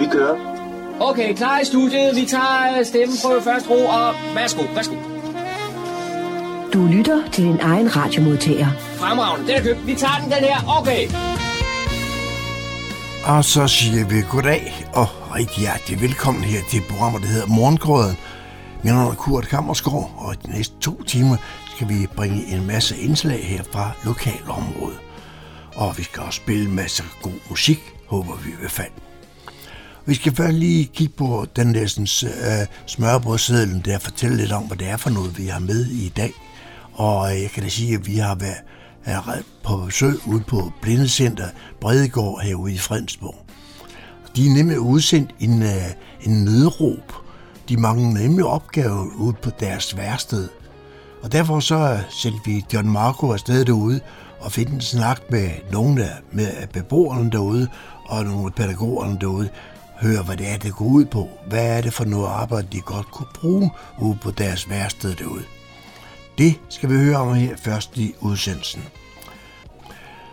Vi kører. Okay, klar i studiet. Vi tager øh, stemmen på første ro, og værsgo, værsgo. Du lytter til din egen radiomodtager. Fremragende, den er købt. Vi tager den, den her. Okay. Og så siger vi goddag og rigtig hjertelig velkommen her til programmet, der hedder Morgengrøden. Min navn er Kurt Kammerskov, og i de næste to timer skal vi bringe en masse indslag her fra lokalområdet. Og vi skal også spille en masse god musik, håber vi i hvert fald. Vi skal først lige kigge på den næstens øh, smørbrødsedlen, der fortæller lidt om, hvad det er for noget, vi har med i dag. Og øh, jeg kan da sige, at vi har været er på besøg ude på Blindecenter Bredegård herude i Fredensborg. De er nemlig udsendt en, øh, en nødråb. De mangler nemlig opgaver ude på deres værsted. Og derfor så øh, sendte vi John Marco afsted derude og fik en snak med nogle af med beboerne derude og nogle af pædagogerne derude. Høre, hvad det er, det går ud på. Hvad er det for noget arbejde, de godt kunne bruge ude på deres værsted derude. Det skal vi høre om her først i udsendelsen.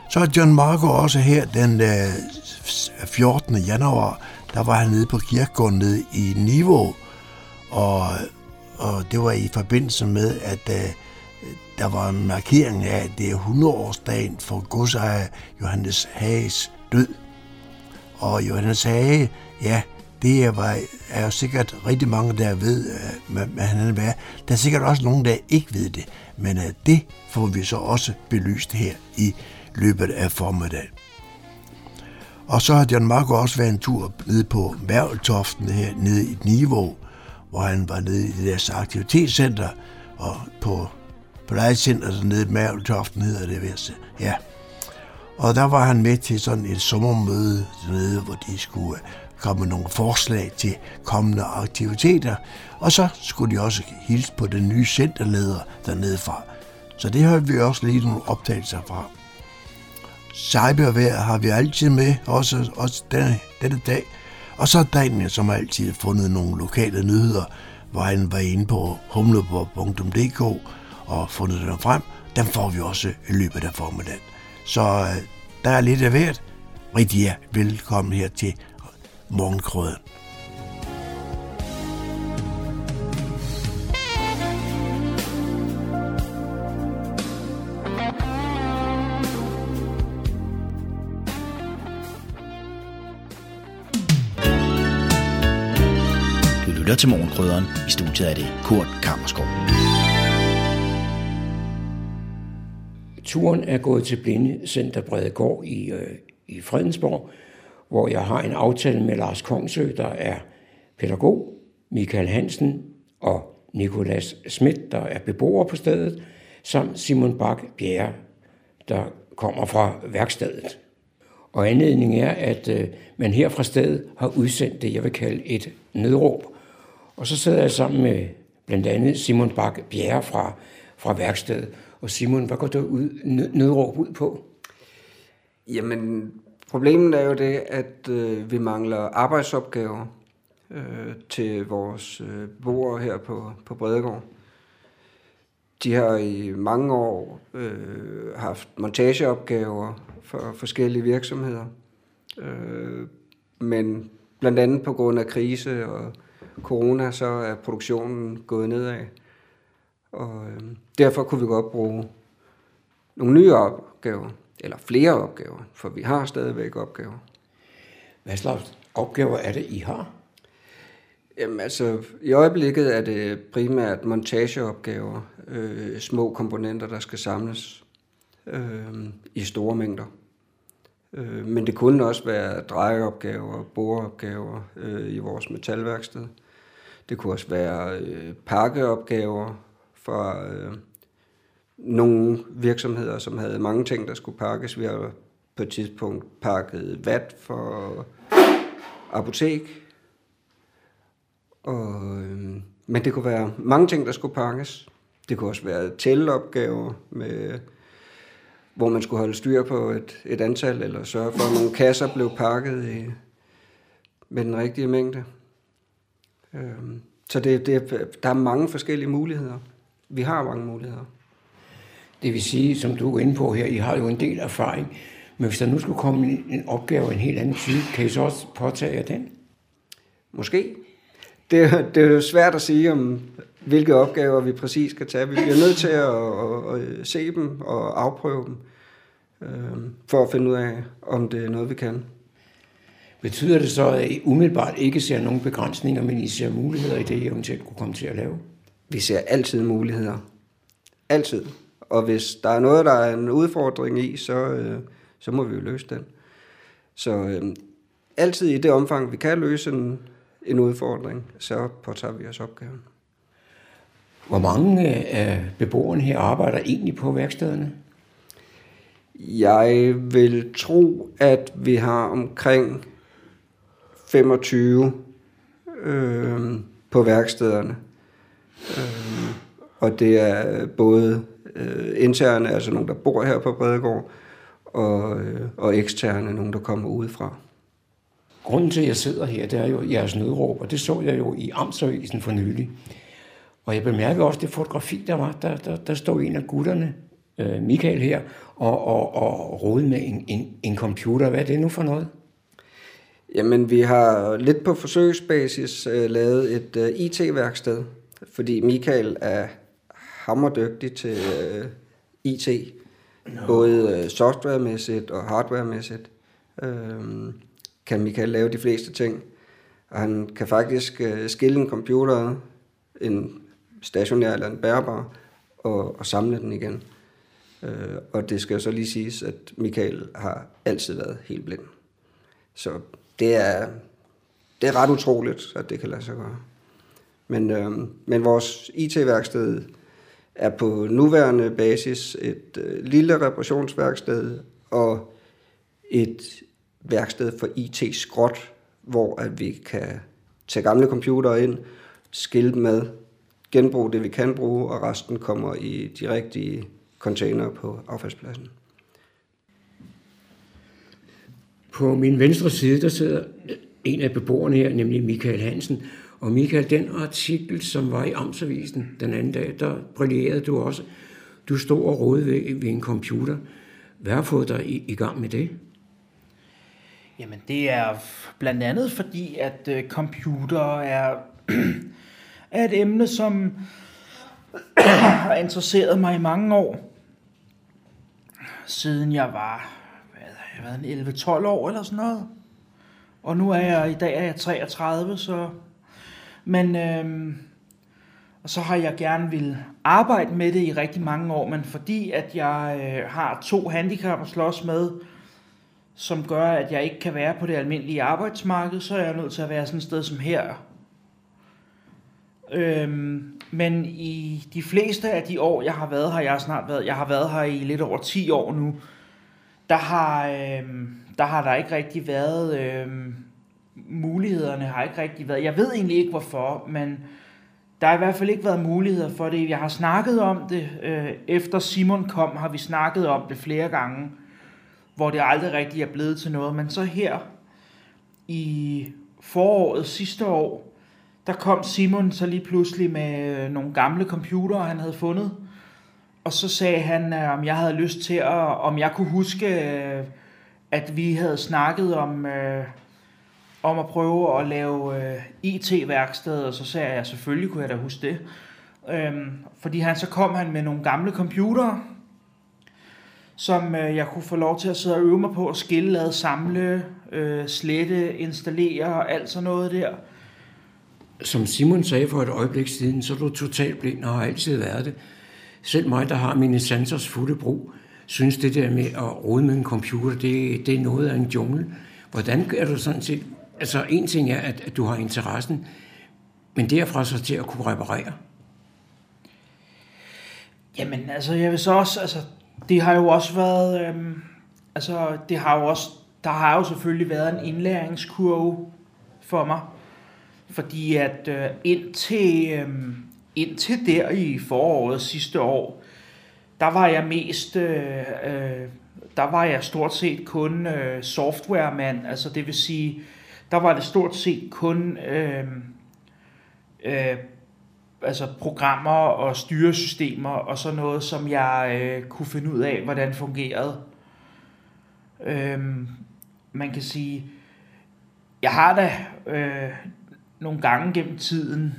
Så er John Marco også her den øh, 14. januar, der var han nede på kirkegården nede i Niveau, og, og det var i forbindelse med, at øh, der var en markering af, at det er 100-årsdagen for godsejer Johannes Hages død. Og Johannes Hage, ja, det er, er jo sikkert rigtig mange, der ved, øh, hvad, hvad han er. Der er sikkert også nogen, der ikke ved det, men øh, det får vi så også belyst her i løbet af formiddagen. Og så har John Marco også været en tur nede på Mærveltoften her nede i Niveau, hvor han var nede i det deres aktivitetscenter, og på, plejecenteret nede i Mærveltoften hedder det vist. Ja. Og der var han med til sådan et sommermøde dernede, hvor de skulle øh, komme med nogle forslag til kommende aktiviteter, og så skulle de også hilse på den nye centerleder dernede fra. Så det har vi også lige nogle optagelser fra. Cybervejr har vi altid med, også, også denne, denne dag. Og så Daniel, som har altid fundet nogle lokale nyheder, hvor han var inde på humleborg.dk og fundet dem frem. Dem får vi også i løbet af formiddagen. Så øh, der er lidt af hvert. Rigtig velkommen her til Morgenkrøden. lytter til Morgenkrydderen. I studiet er det Kurt Kammerskov. Turen er gået til Blindecenter Bredegård i, øh, i Fredensborg, hvor jeg har en aftale med Lars Kongsø, der er pædagog, Michael Hansen og Nikolas Schmidt, der er beboer på stedet, samt Simon Bak Bjerre, der kommer fra værkstedet. Og anledningen er, at øh, man her fra stedet har udsendt det, jeg vil kalde et nødråb. Og så sidder jeg sammen med blandt andet Simon Bak Bjerre fra, fra værkstedet. Og Simon, hvad går der ud, nødråb ud på? Jamen, problemet er jo det, at øh, vi mangler arbejdsopgaver øh, til vores øh, beboere her på, på Bredegård. De har i mange år øh, haft montageopgaver for forskellige virksomheder. Øh, men blandt andet på grund af krise og corona, så er produktionen gået nedad. Og øh, derfor kunne vi godt bruge nogle nye opgaver, eller flere opgaver, for vi har stadigvæk opgaver. Hvad slags opgaver er det, I har? Jamen altså, i øjeblikket er det primært montageopgaver, øh, små komponenter, der skal samles øh, i store mængder. Øh, men det kunne også være drejeopgaver, boreopgaver øh, i vores metalværksted. Det kunne også være øh, pakkeopgaver for øh, nogle virksomheder, som havde mange ting, der skulle pakkes. Vi har på et tidspunkt pakket vat for apotek. Og, øh, men det kunne være mange ting, der skulle pakkes. Det kunne også være tælleopgaver, med, hvor man skulle holde styr på et, et antal, eller sørge for, at nogle kasser blev pakket i, med den rigtige mængde. Øhm, så det, det, der er mange forskellige muligheder. Vi har mange muligheder. Det vil sige, som du er inde på her, I har jo en del erfaring, men hvis der nu skulle komme en opgave af en helt anden type, kan I så også påtage jer den? Måske. Det, det er jo svært at sige, om hvilke opgaver vi præcis skal tage. Vi bliver nødt til at, at, at se dem og afprøve dem, øh, for at finde ud af, om det er noget, vi kan. Betyder det så, at I umiddelbart ikke ser nogen begrænsninger, men I ser muligheder i det, I eventuelt kunne komme til at lave? Vi ser altid muligheder. Altid. Og hvis der er noget, der er en udfordring i, så, øh, så må vi jo løse den. Så øh, altid i det omfang, vi kan løse en, en udfordring, så påtager vi os opgaven. Hvor mange af beboerne her arbejder egentlig på værkstederne? Jeg vil tro, at vi har omkring 25 øh, på værkstederne. Øh, og det er både øh, interne, altså nogen, der bor her på Bredegård, og, øh, og eksterne, nogen, der kommer udefra. Grunden til, at jeg sidder her, det er jo jeres nødråb, og det så jeg jo i Amtsavisen for nylig. Og jeg bemærker også det fotografi, der var. Der, der, der stod en af gutterne, øh, Michael her, og, og, og rode med en, en, en computer. Hvad er det nu for noget? Jamen, vi har lidt på forsøgsbasis uh, lavet et uh, IT-værksted, fordi Michael er hammerdygtig til uh, IT, no. både uh, softwaremæssigt og hardwaremæssigt. Uh, kan Michael lave de fleste ting. Og han kan faktisk uh, skille en computer, en stationær eller en bærbar, og, og samle den igen. Uh, og det skal så lige siges, at Michael har altid været helt blind. Så det er, det er ret utroligt, at det kan lade sig gøre. Men, øh, men vores IT-værksted er på nuværende basis et øh, lille reparationsværksted og et værksted for IT-skrot, hvor at vi kan tage gamle computere ind, skille dem med, genbruge det, vi kan bruge, og resten kommer i de rigtige container på affaldspladsen. På min venstre side, der sidder en af beboerne her, nemlig Michael Hansen. Og Michael, den artikel, som var i Amtsavisen den anden dag, der brillerede du også. Du stod og rode ved, ved en computer. Hvad har fået dig i, i gang med det? Jamen, det er blandt andet fordi, at uh, computer er, er et emne, som har interesseret mig i mange år. Siden jeg var jeg har været 11-12 år eller sådan noget. Og nu er jeg, i dag er jeg 33, så... Men, øh, og så har jeg gerne vil arbejde med det i rigtig mange år, men fordi at jeg øh, har to handicap at slås med, som gør, at jeg ikke kan være på det almindelige arbejdsmarked, så er jeg nødt til at være sådan et sted som her. Øhm, men i de fleste af de år, jeg har været her, jeg har snart været, jeg har været her i lidt over 10 år nu, der har, øhm, der har der ikke rigtig været, øhm, mulighederne har ikke rigtig været, jeg ved egentlig ikke hvorfor, men der har i hvert fald ikke været muligheder for det. Jeg har snakket om det, øh, efter Simon kom, har vi snakket om det flere gange, hvor det aldrig rigtig er blevet til noget, men så her i foråret sidste år, der kom Simon så lige pludselig med nogle gamle computere, han havde fundet, og så sagde han, øh, om jeg havde lyst til at, om jeg kunne huske, øh, at vi havde snakket om, øh, om at prøve at lave øh, IT-værksted, og så sagde jeg, at selvfølgelig kunne jeg da huske det. Øhm, fordi han så kom han med nogle gamle computere, som øh, jeg kunne få lov til at sidde og øve mig på at skille, lade, samle, øh, slette, installere og alt sådan noget der. Som Simon sagde for et øjeblik siden, så er du totalt blind og har altid været det. Selv mig, der har mine sensors fulde brug, synes det der med at rode med en computer, det, det er noget af en jungle. Hvordan er du sådan set... Altså, en ting er, at, at du har interessen, men derfra så til at kunne reparere? Jamen, altså, jeg vil så også... Altså, det har jo også været... Øhm, altså, det har jo også... Der har jo selvfølgelig været en indlæringskurve for mig. Fordi at øh, indtil... Øh, indtil der i foråret sidste år, der var jeg mest, øh, øh, der var jeg stort set kun øh, softwaremand, altså det vil sige, der var det stort set kun øh, øh, altså programmer og styresystemer og sådan noget, som jeg øh, kunne finde ud af, hvordan fungerede. Øh, man kan sige, jeg har da øh, nogle gange gennem tiden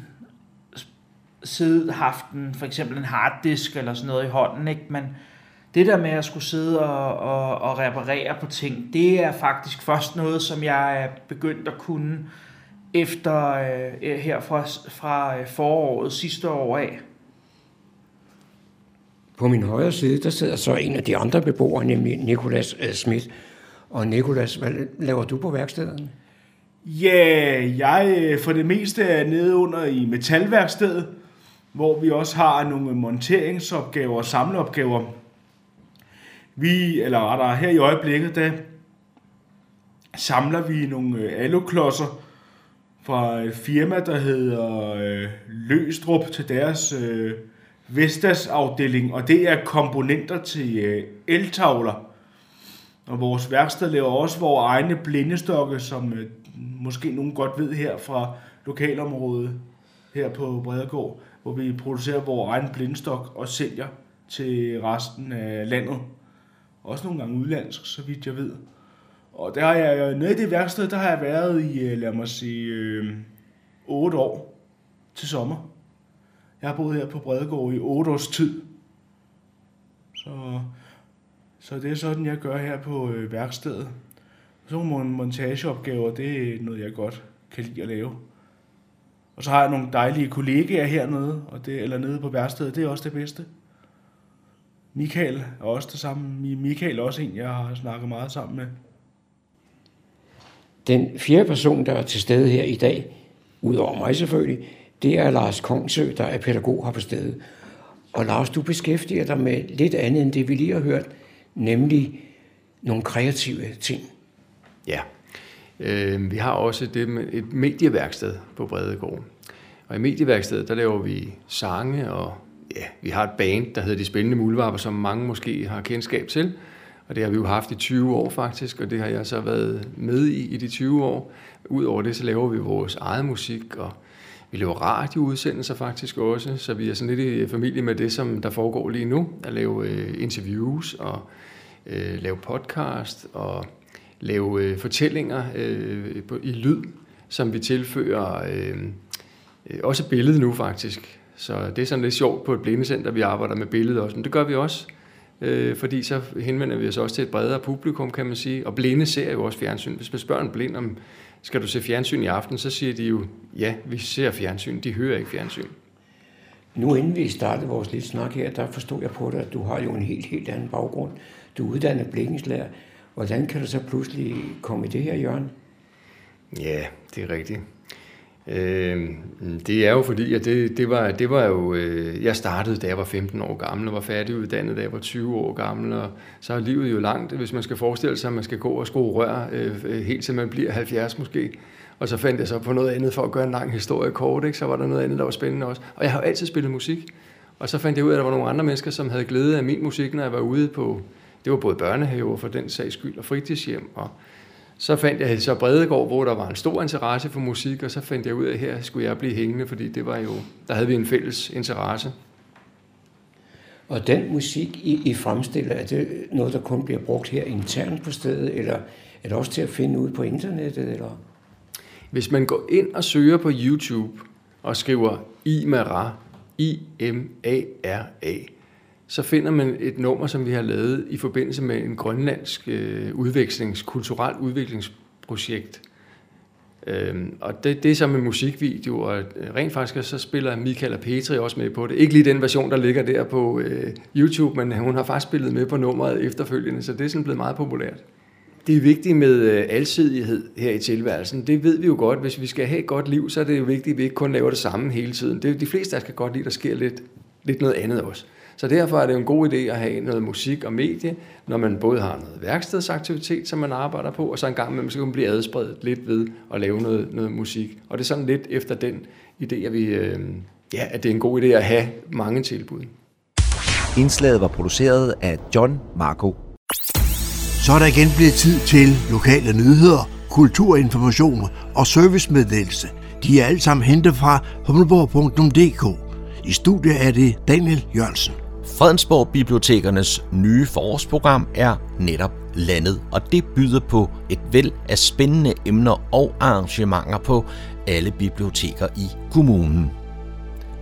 siddet haft en, for eksempel en harddisk eller sådan noget i hånden, ikke? men det der med at skulle sidde og, og, og reparere på ting, det er faktisk først noget, som jeg er begyndt at kunne efter øh, her fra, fra øh, foråret sidste år af. På min højre side, der sidder så en af de andre beboere, nemlig Nikolas øh, Schmidt. Og Nikolas, hvad laver du på værkstedet? Ja, jeg øh, for det meste er nede under i metalværkstedet, hvor vi også har nogle monteringsopgaver og samleopgaver. Vi, eller rettere her i øjeblikket, der samler vi nogle øh, aluklodser fra et firma, der hedder øh, Løstrup til deres øh, Vestas afdeling, og det er komponenter til øh, eltavler. Og vores værksted laver også vores egne blindestokke, som øh, måske nogen godt ved her fra lokalområdet her på Bredegård, hvor vi producerer vores egen blindestok og sælger til resten af landet. Også nogle gange udlandsk, så vidt jeg ved. Og der har jeg, nede i det værksted, der har jeg været i, øh, lad mig sige, øh, 8 år til sommer. Jeg har boet her på Bredegård i 8 års tid. Så, så det er sådan, jeg gør her på øh, værkstedet. Så nogle montageopgaver, det er noget, jeg godt kan lide at lave. Og så har jeg nogle dejlige kollegaer hernede, og det, eller nede på værkstedet, det er også det bedste. Michael er også det samme. Michael er også en, jeg har snakket meget sammen med. Den fjerde person, der er til stede her i dag, udover mig selvfølgelig, det er Lars Kongsø, der er pædagog her på stedet. Og Lars, du beskæftiger dig med lidt andet end det, vi lige har hørt, nemlig nogle kreative ting. Ja, øh, vi har også det med et medieværksted på Bredegård. Og i medieværkstedet, der laver vi sange, og ja, vi har et band, der hedder De Spændende Muldvarper, som mange måske har kendskab til. Og det har vi jo haft i 20 år faktisk, og det har jeg så været med i i de 20 år. Udover det, så laver vi vores eget musik, og vi laver radioudsendelser faktisk også, så vi er sådan lidt i familie med det, som der foregår lige nu. At lave øh, interviews og øh, lave podcast og lave øh, fortællinger øh, på, i lyd, som vi tilfører øh, øh også billedet nu faktisk. Så det er sådan lidt sjovt på et blindecenter, vi arbejder med billedet også, men det gør vi også øh, fordi så henvender vi os også til et bredere publikum, kan man sige. Og blinde ser jo også fjernsyn. Hvis man spørger en blind om, skal du se fjernsyn i aften, så siger de jo, ja, vi ser fjernsyn, de hører ikke fjernsyn. Nu inden vi startede vores lille snak her, der forstod jeg på dig, at du har jo en helt, helt anden baggrund. Du er uddannet blikkenslager. Hvordan kan du så pludselig komme i det her hjørne? Ja, det er rigtigt. Øh, det er jo fordi, at det, det, var, det var jo, øh, jeg startede, da jeg var 15 år gammel, og var færdiguddannet, da jeg var 20 år gammel, og så er livet jo langt, hvis man skal forestille sig, at man skal gå og skrue rør, øh, øh helt til man bliver 70 måske. Og så fandt jeg så på noget andet for at gøre en lang historie kort, ikke? så var der noget andet, der var spændende også. Og jeg har jo altid spillet musik, og så fandt jeg ud af, at der var nogle andre mennesker, som havde glæde af min musik, når jeg var ude på, det var både børnehaver for den sags skyld, og fritidshjem, og så fandt jeg så Bredegård, hvor der var en stor interesse for musik, og så fandt jeg ud af, at her skulle jeg blive hængende, fordi det var jo, der havde vi en fælles interesse. Og den musik, I, I fremstiller, er det noget, der kun bliver brugt her internt på stedet, eller er det også til at finde ud på internettet? Eller? Hvis man går ind og søger på YouTube og skriver Imara, I-M-A-R-A, så finder man et nummer, som vi har lavet i forbindelse med en grønlandsk øh, udvekslings, kulturel udviklingsprojekt. Øhm, og det, det er så med musikvideo, og øh, rent faktisk så spiller Michael og Petri også med på det. Ikke lige den version, der ligger der på øh, YouTube, men hun har faktisk spillet med på nummeret efterfølgende, så det er sådan blevet meget populært. Det er vigtigt med øh, alsidighed her i tilværelsen. Det ved vi jo godt. Hvis vi skal have et godt liv, så er det jo vigtigt, at vi ikke kun laver det samme hele tiden. Det er de fleste, der skal godt lide, at der sker lidt, lidt noget andet også. Så derfor er det en god idé at have noget musik og medie, når man både har noget værkstedsaktivitet, som man arbejder på, og så en gang med, man blive adspredt lidt ved at lave noget, noget musik. Og det er sådan lidt efter den idé, at, vi, øh, ja, at det er en god idé at have mange tilbud. Indslaget var produceret af John Marco. Så er der igen blevet tid til lokale nyheder, kulturinformation og servicemeddelelse. De er alle sammen hentet fra humleborg.dk. I studiet er det Daniel Jørgensen. Fredensborg Bibliotekernes nye forårsprogram er netop landet, og det byder på et væld af spændende emner og arrangementer på alle biblioteker i kommunen.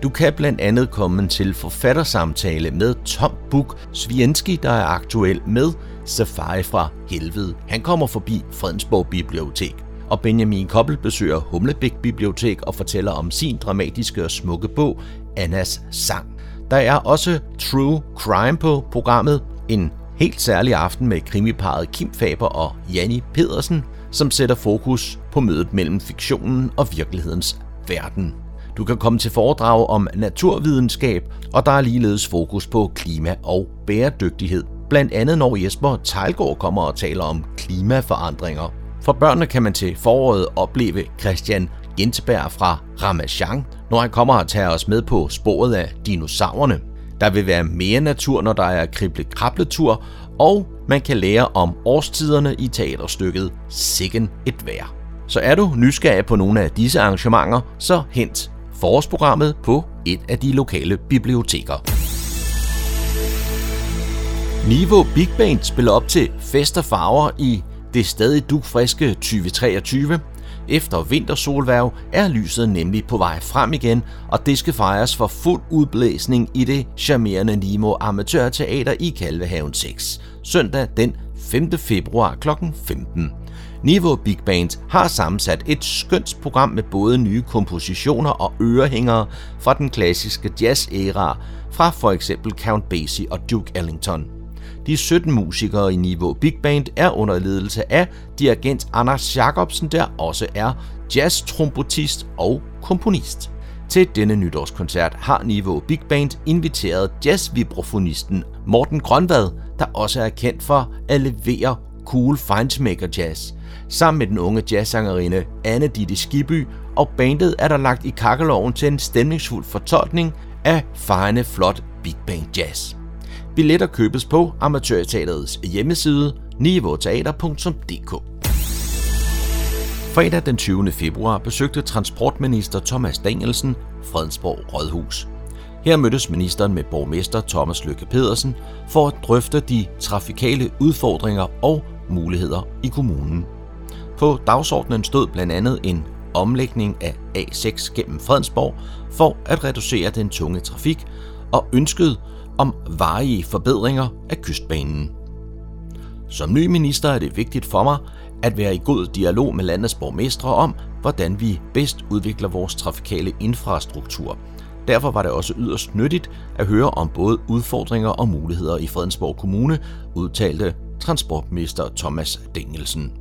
Du kan blandt andet komme til forfattersamtale med Tom Buk Svienski, der er aktuel med Safari fra Helvede. Han kommer forbi Fredensborg Bibliotek. Og Benjamin Koppel besøger Humlebæk Bibliotek og fortæller om sin dramatiske og smukke bog, Annas Sang. Der er også True Crime på programmet, en helt særlig aften med krimiparet Kim Faber og Janni Pedersen, som sætter fokus på mødet mellem fiktionen og virkelighedens verden. Du kan komme til foredrag om naturvidenskab, og der er ligeledes fokus på klima og bæredygtighed. Blandt andet når Jesper Tejlgaard kommer og taler om klimaforandringer. For børnene kan man til foråret opleve Christian Gentberg fra Ramachan, når han kommer og tager os med på sporet af dinosaurerne. Der vil være mere natur, når der er krible-krabletur, og man kan lære om årstiderne i teaterstykket Sikken et vejr. Så er du nysgerrig på nogle af disse arrangementer, så hent forårsprogrammet på et af de lokale biblioteker. Niveau Big Band spiller op til fest og farver i det stadig dugfriske 2023. Efter vintersolværv er lyset nemlig på vej frem igen, og det skal fejres for fuld udblæsning i det charmerende Nimo Amatørteater i Kalvehaven 6, søndag den 5. februar kl. 15. Niveau Big Band har sammensat et skønt program med både nye kompositioner og ørehængere fra den klassiske jazz-æra fra for eksempel Count Basie og Duke Ellington. De 17 musikere i Niveau Big Band er under ledelse af dirigent Anders Jacobsen, der også er jazz-trompetist og komponist. Til denne nytårskoncert har Niveau Big Band inviteret jazz-vibrafonisten Morten Grønvad, der også er kendt for at levere cool findmaker jazz. Sammen med den unge jazzsangerinde Anne Ditte Skiby og bandet er der lagt i kakkeloven til en stemningsfuld fortolkning af fejende flot big band jazz. Billetter købes på Amatørteaterets hjemmeside niveauteater.dk. Fredag den 20. februar besøgte transportminister Thomas Danielsen Fredensborg Rådhus. Her mødtes ministeren med borgmester Thomas Lykke Pedersen for at drøfte de trafikale udfordringer og muligheder i kommunen. På dagsordenen stod blandt andet en omlægning af A6 gennem Fredensborg for at reducere den tunge trafik og ønsket om varige forbedringer af kystbanen. Som ny minister er det vigtigt for mig at være i god dialog med landets borgmestre om, hvordan vi bedst udvikler vores trafikale infrastruktur. Derfor var det også yderst nyttigt at høre om både udfordringer og muligheder i Fredensborg Kommune, udtalte transportminister Thomas Dengelsen.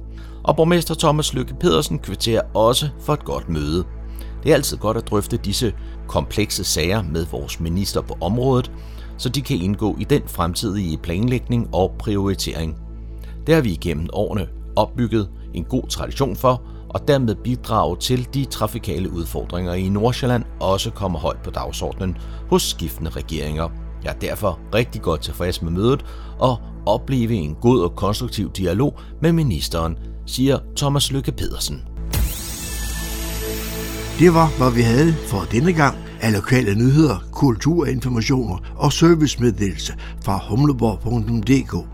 Og borgmester Thomas Lykke Pedersen kvitterer også for et godt møde. Det er altid godt at drøfte disse komplekse sager med vores minister på området, så de kan indgå i den fremtidige planlægning og prioritering. Det har vi igennem årene opbygget en god tradition for, og dermed bidrage til de trafikale udfordringer i Nordsjælland også kommer højt på dagsordenen hos skiftende regeringer. Jeg er derfor rigtig godt tilfreds med mødet og opleve en god og konstruktiv dialog med ministeren, siger Thomas Lykke Pedersen. Det var, hvad vi havde for denne gang af lokale nyheder, kulturinformationer og servicemeddelelse fra humleborg.dk.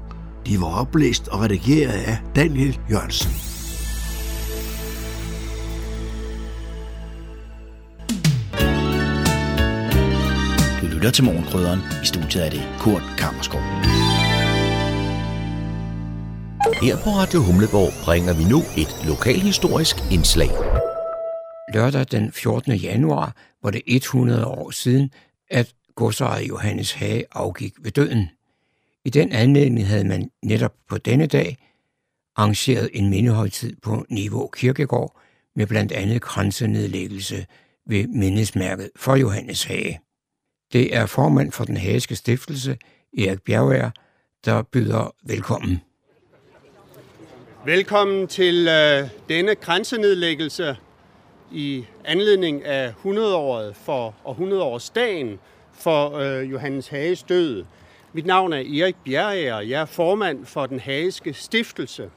De var oplæst og redigeret af Daniel Jørgensen. Du lytter til Morgenkrydderen. I studiet er det Kurt Kammerskov. Her på Radio Humleborg bringer vi nu et lokalhistorisk indslag. Lørdag den 14. januar var det 100 år siden, at godsejer Johannes Hage afgik ved døden. I den anledning havde man netop på denne dag arrangeret en mindehøjtid på Niveau Kirkegård med blandt andet kransenedlæggelse ved mindesmærket for Johannes Hage. Det er formand for den Hageske Stiftelse, Erik Bjergær, der byder velkommen. Velkommen til øh, denne grænsenedlæggelse i anledning af 100-året for, og 100-årsdagen for øh, Johannes Hages død. Mit navn er Erik Bjergager, jeg er formand for den Hageske Stiftelse.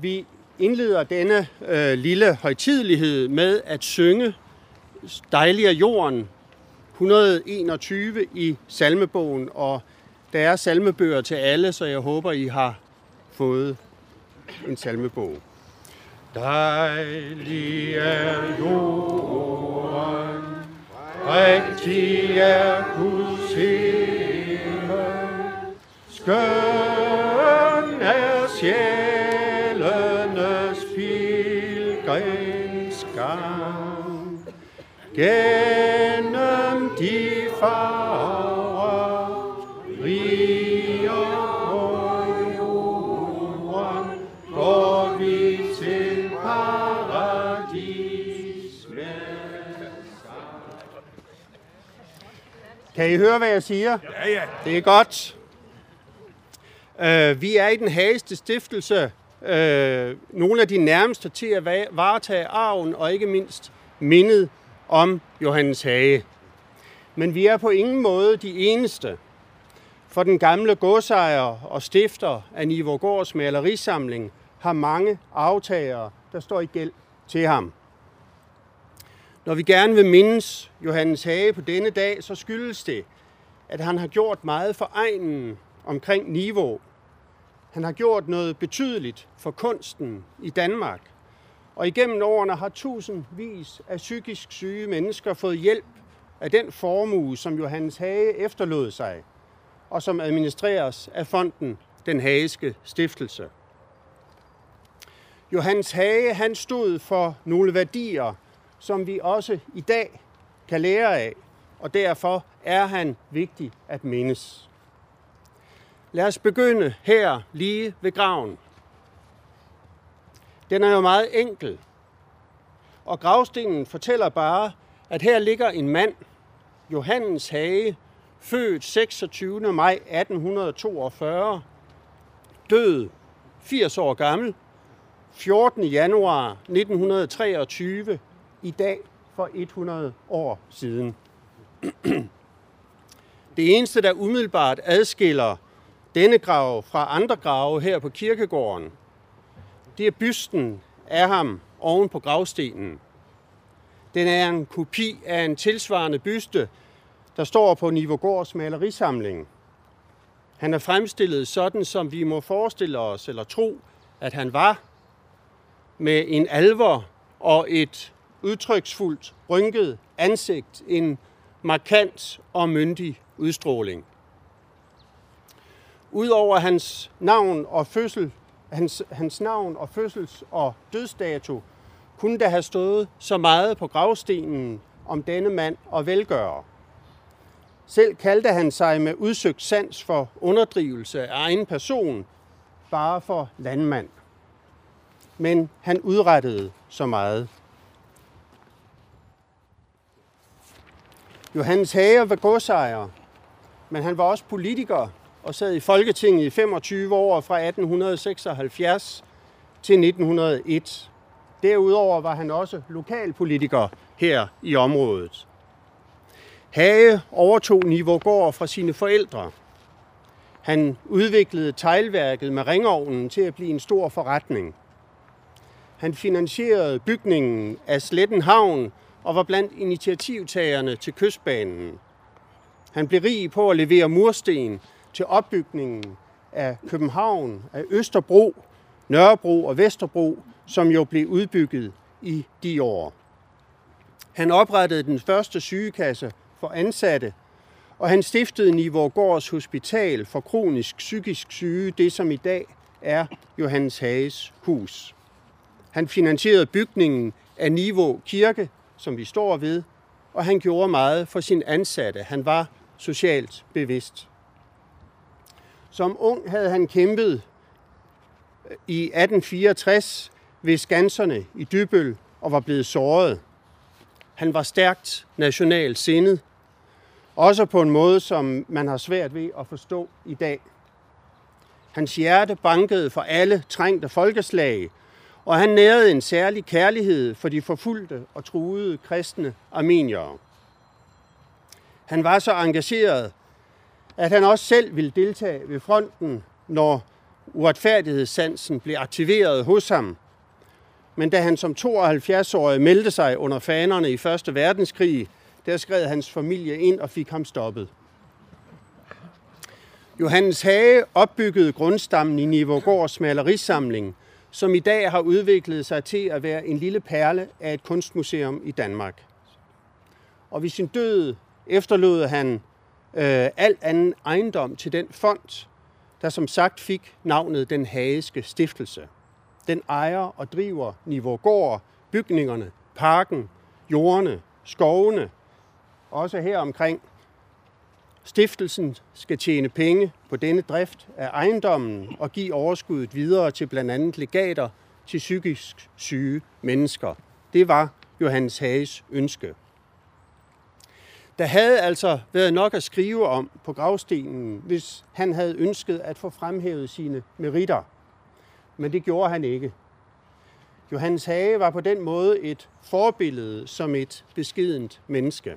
Vi indleder denne øh, lille højtidelighed med at synge Dejlig er jorden 121 i salmebogen, og der er salmebøger til alle, så jeg håber, I har fået en salmebog. Dejlig er jorden, rigtig er Guds himmel, skøn er sjælenes pilgrimsgang. Gennem de farver, Kan I høre, hvad jeg siger? Ja, ja. Det er godt. Uh, vi er i den hageste stiftelse. Uh, nogle af de nærmeste til at varetage arven, og ikke mindst mindet om Johannes Hage. Men vi er på ingen måde de eneste. For den gamle godsejer og stifter af Nivågårds malerisamling har mange aftagere, der står i gæld til ham. Når vi gerne vil mindes Johannes Hage på denne dag, så skyldes det, at han har gjort meget for egnen omkring Niveau. Han har gjort noget betydeligt for kunsten i Danmark. Og igennem årene har tusindvis af psykisk syge mennesker fået hjælp af den formue, som Johannes Hage efterlod sig, og som administreres af fonden Den Hageske Stiftelse. Johannes Hage han stod for nogle værdier, som vi også i dag kan lære af, og derfor er han vigtig at mindes. Lad os begynde her lige ved graven. Den er jo meget enkel. Og gravstenen fortæller bare, at her ligger en mand, Johannes Hage, født 26. maj 1842, død 80 år gammel, 14. januar 1923, i dag for 100 år siden. Det eneste, der umiddelbart adskiller denne grav fra andre grave her på kirkegården, det er bysten af ham oven på gravstenen. Den er en kopi af en tilsvarende byste, der står på Nivogårds malerisamling. Han er fremstillet sådan, som vi må forestille os eller tro, at han var, med en alvor og et udtryksfuldt, rynket ansigt, en markant og myndig udstråling. Udover hans navn og fødsel, hans, hans navn og fødsels- og dødsdato, kunne der have stået så meget på gravstenen om denne mand og velgører. Selv kaldte han sig med udsøgt sans for underdrivelse af egen person, bare for landmand. Men han udrettede så meget. Johannes Hager var godsejer, men han var også politiker og sad i Folketinget i 25 år fra 1876 til 1901. Derudover var han også lokalpolitiker her i området. Hage overtog Nivågård fra sine forældre. Han udviklede teglværket med ringovnen til at blive en stor forretning. Han finansierede bygningen af Slettenhavn og var blandt initiativtagerne til kystbanen. Han blev rig på at levere mursten til opbygningen af København, af Østerbro, Nørrebro og Vesterbro, som jo blev udbygget i de år. Han oprettede den første sygekasse for ansatte, og han stiftede Nivågårds Hospital for kronisk psykisk syge, det som i dag er Johannes Hages hus. Han finansierede bygningen af Niveau Kirke, som vi står ved, og han gjorde meget for sin ansatte. Han var socialt bevidst. Som ung havde han kæmpet øh, i 1864 ved skanserne i Dybøl og var blevet såret. Han var stærkt nationalt sindet, også på en måde, som man har svært ved at forstå i dag. Hans hjerte bankede for alle trængte folkeslag, og han nærede en særlig kærlighed for de forfulgte og truede kristne armeniere. Han var så engageret, at han også selv ville deltage ved fronten, når uretfærdighedssansen blev aktiveret hos ham. Men da han som 72-årig meldte sig under fanerne i 1. verdenskrig, der skred hans familie ind og fik ham stoppet. Johannes Hage opbyggede grundstammen i Nivågårds malerisamling, som i dag har udviklet sig til at være en lille perle af et kunstmuseum i Danmark. Og ved sin død efterlod han øh, alt anden ejendom til den fond, der som sagt fik navnet Den Hageske Stiftelse. Den ejer og driver Nivågård, bygningerne, parken, jordene, skovene, også her omkring. Stiftelsen skal tjene penge på denne drift af ejendommen og give overskuddet videre til blandt andet legater til psykisk syge mennesker. Det var Johannes Hages ønske. Der havde altså været nok at skrive om på gravstenen, hvis han havde ønsket at få fremhævet sine meritter. Men det gjorde han ikke. Johannes Hage var på den måde et forbillede som et beskedent menneske.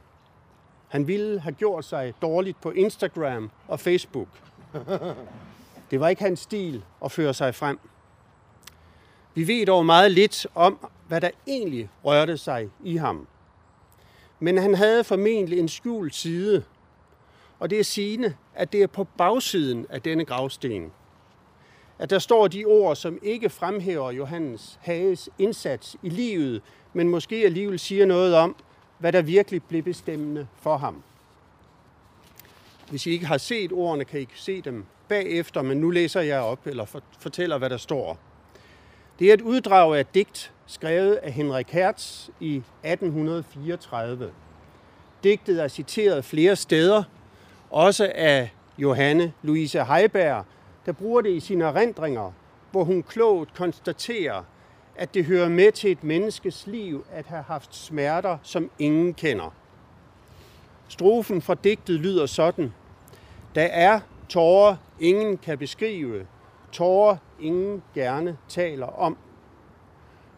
Han ville have gjort sig dårligt på Instagram og Facebook. Det var ikke hans stil at føre sig frem. Vi ved dog meget lidt om, hvad der egentlig rørte sig i ham. Men han havde formentlig en skjult side, og det er sigende, at det er på bagsiden af denne gravsten, at der står de ord, som ikke fremhæver Johannes Hages indsats i livet, men måske alligevel siger noget om, hvad der virkelig blev bestemmende for ham. Hvis I ikke har set ordene, kan I se dem bagefter, men nu læser jeg op eller fortæller, hvad der står. Det er et uddrag af et digt, skrevet af Henrik Hertz i 1834. Digtet er citeret flere steder, også af Johanne Louise Heiberg, der bruger det i sine erindringer, hvor hun klogt konstaterer, at det hører med til et menneskes liv at have haft smerter, som ingen kender. Strofen fra digtet lyder sådan. Der er tårer, ingen kan beskrive, tårer, ingen gerne taler om.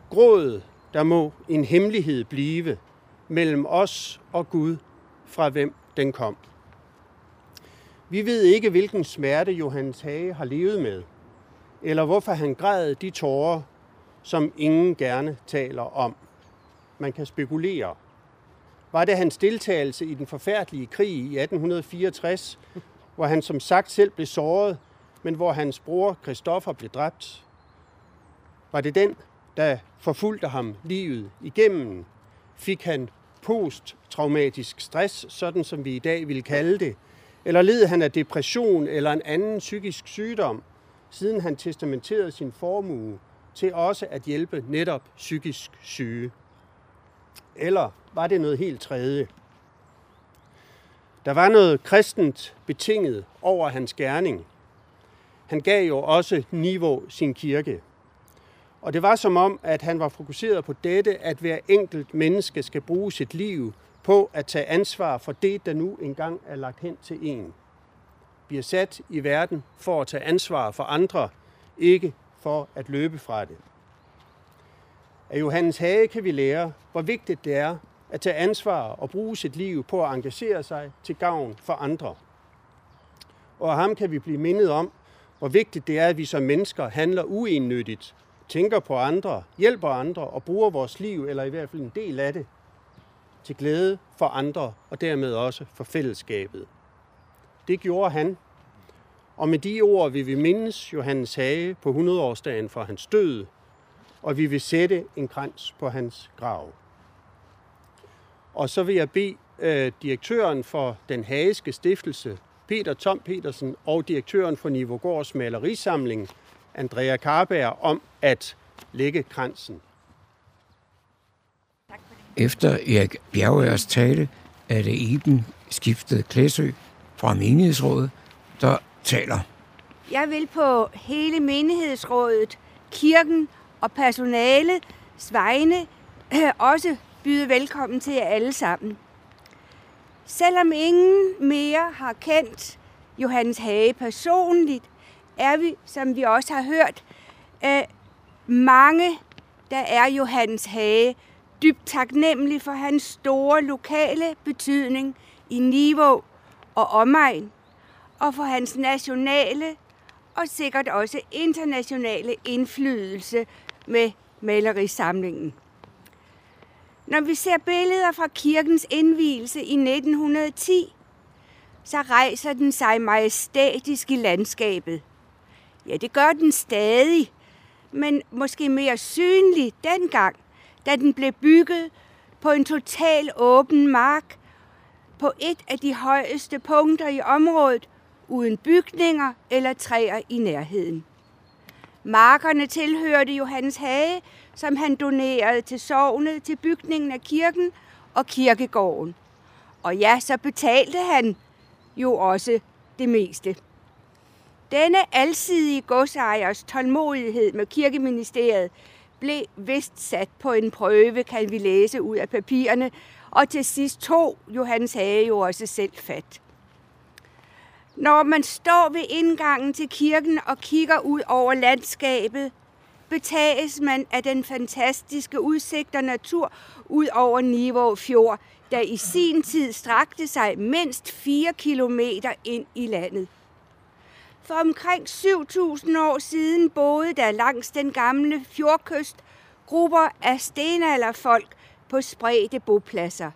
Gråd, der må en hemmelighed blive mellem os og Gud, fra hvem den kom. Vi ved ikke, hvilken smerte Johannes Hage har levet med, eller hvorfor han græd de tårer, som ingen gerne taler om. Man kan spekulere. Var det hans deltagelse i den forfærdelige krig i 1864, hvor han som sagt selv blev såret, men hvor hans bror Christoffer blev dræbt? Var det den, der forfulgte ham livet igennem? Fik han posttraumatisk stress, sådan som vi i dag vil kalde det? Eller led han af depression eller en anden psykisk sygdom, siden han testamenterede sin formue til også at hjælpe netop psykisk syge? Eller var det noget helt tredje? Der var noget kristent betinget over hans gerning. Han gav jo også Niveau sin kirke. Og det var som om, at han var fokuseret på dette, at hver enkelt menneske skal bruge sit liv på at tage ansvar for det, der nu engang er lagt hen til en. Vi er sat i verden for at tage ansvar for andre, ikke for at løbe fra det. Af Johannes Hage kan vi lære, hvor vigtigt det er at tage ansvar og bruge sit liv på at engagere sig til gavn for andre. Og af ham kan vi blive mindet om, hvor vigtigt det er, at vi som mennesker handler uennyttigt, tænker på andre, hjælper andre og bruger vores liv, eller i hvert fald en del af det, til glæde for andre og dermed også for fællesskabet. Det gjorde han, og med de ord vil vi mindes Johannes Hage på 100-årsdagen for hans død, og vi vil sætte en krans på hans grav. Og så vil jeg bede øh, direktøren for den hageske stiftelse, Peter Tom Petersen, og direktøren for Nivogårds malerisamling, Andrea Karberg, om at lægge kransen. Efter Erik Bjergørs tale er det Iben skiftet Klæsø fra menighedsrådet, der taler. Jeg vil på hele menighedsrådet, kirken og personale vegne også byde velkommen til jer alle sammen. Selvom ingen mere har kendt Johannes Hage personligt, er vi, som vi også har hørt, øh, mange, der er Johannes Hage dybt taknemmelig for hans store lokale betydning i Niveau og omegn, og for hans nationale og sikkert også internationale indflydelse med malerisamlingen. Når vi ser billeder fra kirkens indvielse i 1910, så rejser den sig majestætisk i landskabet. Ja, det gør den stadig, men måske mere synlig dengang, da den blev bygget på en total åben mark på et af de højeste punkter i området, uden bygninger eller træer i nærheden. Markerne tilhørte Johannes Hage, som han donerede til sovnet til bygningen af kirken og kirkegården. Og ja, så betalte han jo også det meste. Denne alsidige godsejers tålmodighed med kirkeministeriet blev vist sat på en prøve, kan vi læse ud af papirerne, og til sidst tog Johannes Hage jo også selv fat. Når man står ved indgangen til kirken og kigger ud over landskabet, betages man af den fantastiske udsigt og natur ud over Nivå Fjord, der i sin tid strakte sig mindst 4 kilometer ind i landet. For omkring 7.000 år siden boede der langs den gamle fjordkyst grupper af stenalderfolk på spredte bopladser.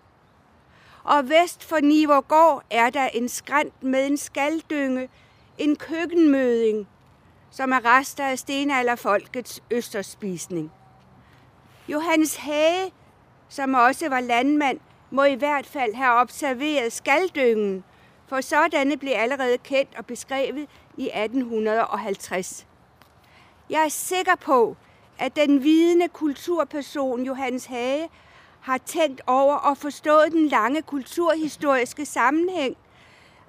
Og vest for Nivergård er der en skrænt med en skaldynge, en køkkenmøding, som er rester af stenalderfolkets østerspisning. Johannes Hage, som også var landmand, må i hvert fald have observeret skaldyngen, for sådanne blev allerede kendt og beskrevet i 1850. Jeg er sikker på, at den vidende kulturperson Johannes Hage har tænkt over og forstået den lange kulturhistoriske sammenhæng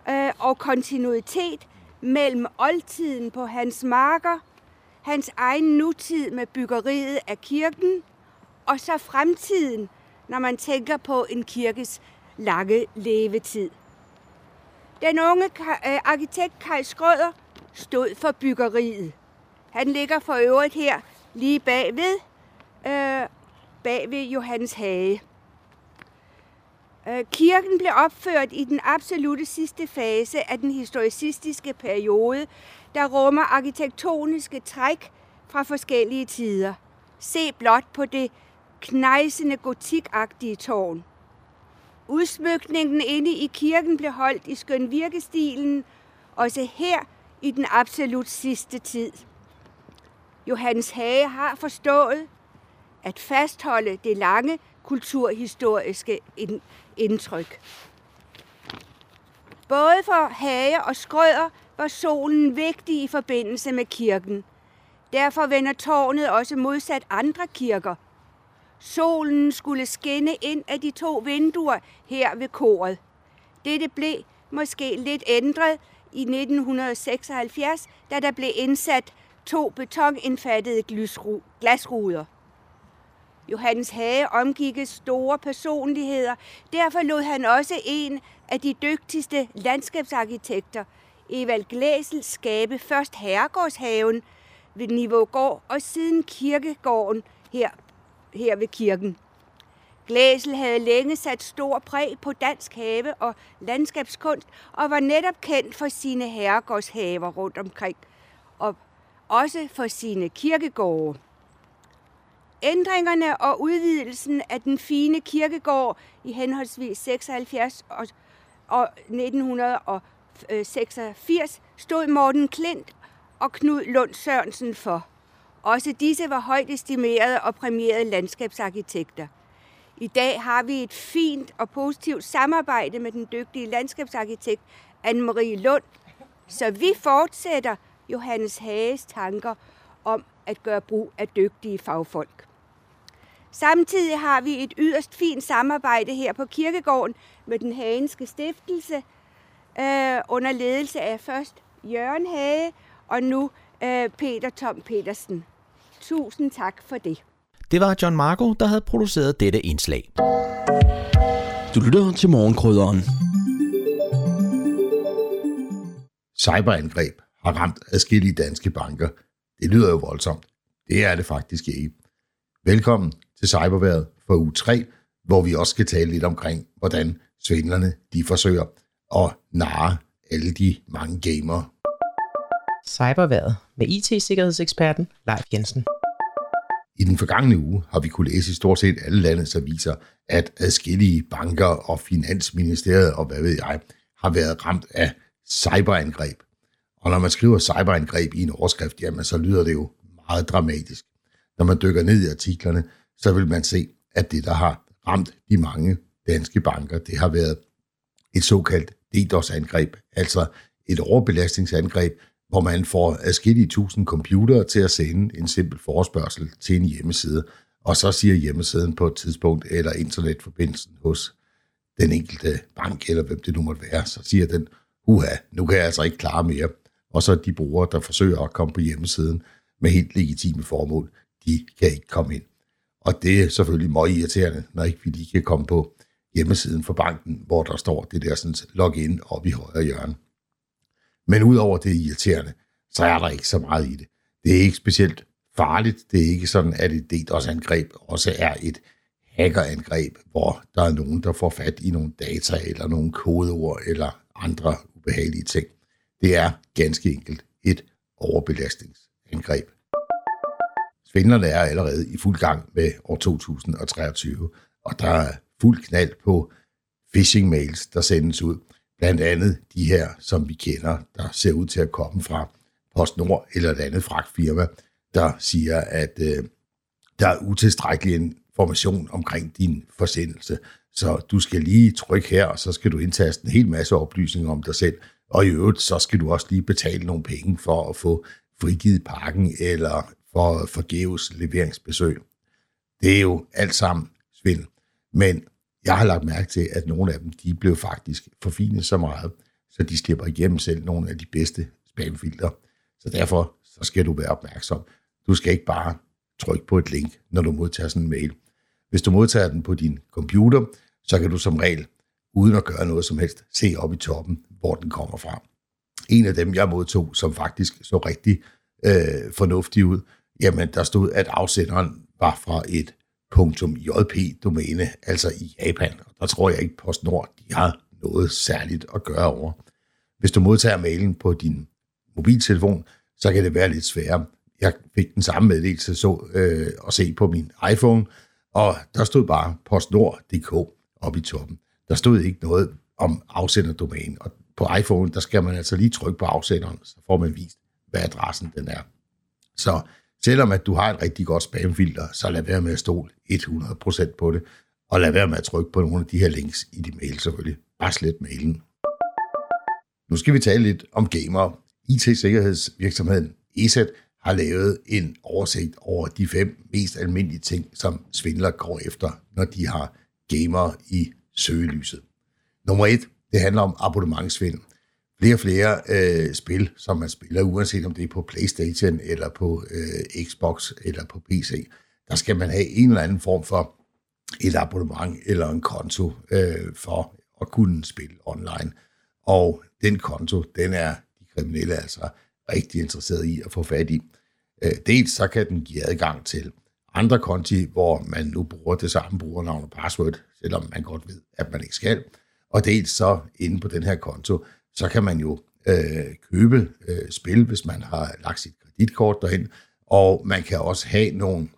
øh, og kontinuitet mellem oldtiden på hans marker, hans egen nutid med byggeriet af kirken, og så fremtiden, når man tænker på en kirkes lange levetid. Den unge øh, arkitekt Kai Skrøder stod for byggeriet. Han ligger for øvrigt her lige bagved, øh, bag ved Johannes Hage. Øh, kirken blev opført i den absolute sidste fase af den historicistiske periode, der rummer arkitektoniske træk fra forskellige tider. Se blot på det knejsende gotikagtige tårn. Udsmykningen inde i kirken blev holdt i skøn virkestilen, også her i den absolut sidste tid. Johannes Hage har forstået at fastholde det lange kulturhistoriske indtryk. Både for Hage og Skrøder var solen vigtig i forbindelse med kirken. Derfor vender tårnet også modsat andre kirker. Solen skulle skinne ind af de to vinduer her ved koret. Dette blev måske lidt ændret i 1976, da der blev indsat to betonindfattede glasruder. Johannes Hage omgikkes store personligheder. Derfor lod han også en af de dygtigste landskabsarkitekter, Evald Glæsel, skabe først Herregårdshaven ved Nivågård og siden kirkegården her, her ved kirken. Glæsel havde længe sat stor præg på dansk have og landskabskunst og var netop kendt for sine herregårdshaver rundt omkring og også for sine kirkegårde. Ændringerne og udvidelsen af den fine kirkegård i henholdsvis 76 og, og 1986 stod Morten Klint og Knud Lund Sørensen for. Også disse var højt estimerede og præmierede landskabsarkitekter. I dag har vi et fint og positivt samarbejde med den dygtige landskabsarkitekt Anne-Marie Lund, så vi fortsætter Johannes Hages tanker om at gøre brug af dygtige fagfolk. Samtidig har vi et yderst fint samarbejde her på Kirkegården med den hagenske stiftelse øh, under ledelse af først Jørgen Hage og nu øh, Peter Tom Petersen. Tusind tak for det. Det var John Marco, der havde produceret dette indslag. Du lytter til morgenkrydderen. Cyberangreb har ramt adskillige danske banker. Det lyder jo voldsomt. Det er det faktisk ikke. Velkommen til Cyberværet for uge 3, hvor vi også skal tale lidt omkring, hvordan svindlerne de forsøger at narre alle de mange gamere. Cyberværet med IT-sikkerhedseksperten Leif Jensen. I den forgangne uge har vi kunne læse i stort set alle landets aviser, at adskillige banker og finansministeriet og hvad ved jeg, har været ramt af cyberangreb. Og når man skriver cyberangreb i en overskrift, jamen så lyder det jo meget dramatisk. Når man dykker ned i artiklerne, så vil man se, at det, der har ramt de mange danske banker, det har været et såkaldt DDoS-angreb, altså et overbelastningsangreb, hvor man får adskillige tusind computere til at sende en simpel forespørgsel til en hjemmeside, og så siger hjemmesiden på et tidspunkt, eller internetforbindelsen hos den enkelte bank, eller hvem det nu måtte være, så siger den, uha, nu kan jeg altså ikke klare mere. Og så de brugere, der forsøger at komme på hjemmesiden med helt legitime formål, de kan ikke komme ind. Og det er selvfølgelig meget irriterende, når ikke vi lige kan komme på hjemmesiden for banken, hvor der står det der sådan login op i højre hjørne. Men udover det irriterende, så er der ikke så meget i det. Det er ikke specielt farligt. Det er ikke sådan, at et DDoS-angreb også er et hackerangreb, hvor der er nogen, der får fat i nogle data eller nogle kodeord eller andre ubehagelige ting. Det er ganske enkelt et overbelastningsangreb. Svindlerne er allerede i fuld gang med år 2023, og der er fuld knald på phishing-mails, der sendes ud. Blandt andet de her, som vi kender, der ser ud til at komme fra PostNord eller et andet fragtfirma, der siger, at øh, der er utilstrækkelig information omkring din forsendelse. Så du skal lige trykke her, og så skal du indtaste en hel masse oplysninger om dig selv. Og i øvrigt, så skal du også lige betale nogle penge for at få frigivet pakken, eller for forgæves leveringsbesøg. Det er jo alt sammen svindel. Men jeg har lagt mærke til, at nogle af dem, de blev faktisk forfinet så meget, så de slipper igennem selv nogle af de bedste spamfilter. Så derfor så skal du være opmærksom. Du skal ikke bare trykke på et link, når du modtager sådan en mail. Hvis du modtager den på din computer, så kan du som regel, uden at gøre noget som helst, se op i toppen, hvor den kommer fra. En af dem, jeg modtog, som faktisk så rigtig øh, fornuftig ud, jamen der stod, at afsenderen var fra et .jp-domæne, altså i Japan. Og der tror jeg ikke, PostNord de har noget særligt at gøre over. Hvis du modtager mailen på din mobiltelefon, så kan det være lidt sværere. Jeg fik den samme meddelelse så, øh, at se på min iPhone, og der stod bare postnord.dk oppe i toppen. Der stod ikke noget om afsenderdomæne, og på iPhone, der skal man altså lige trykke på afsenderen, så får man vist, hvad adressen den er. Så selvom at du har et rigtig godt spamfilter, så lad være med at stole 100% på det, og lad være med at trykke på nogle af de her links i din mail selvfølgelig. Bare slet mailen. Nu skal vi tale lidt om gamer. IT-sikkerhedsvirksomheden ESET har lavet en oversigt over de fem mest almindelige ting, som svindler går efter, når de har gamer i søgelyset. Nummer et, det handler om abonnementsvindel. Flere og flere øh, spil, som man spiller, uanset om det er på Playstation, eller på øh, Xbox, eller på PC, der skal man have en eller anden form for et abonnement eller en konto øh, for at kunne spille online. Og den konto, den er de kriminelle altså rigtig interesseret i at få fat i. Øh, dels så kan den give adgang til andre konti, hvor man nu bruger det samme brugernavn og password, selvom man godt ved, at man ikke skal. Og dels så inde på den her konto, så kan man jo øh, købe øh, spil, hvis man har lagt sit kreditkort derind, og man kan også have nogle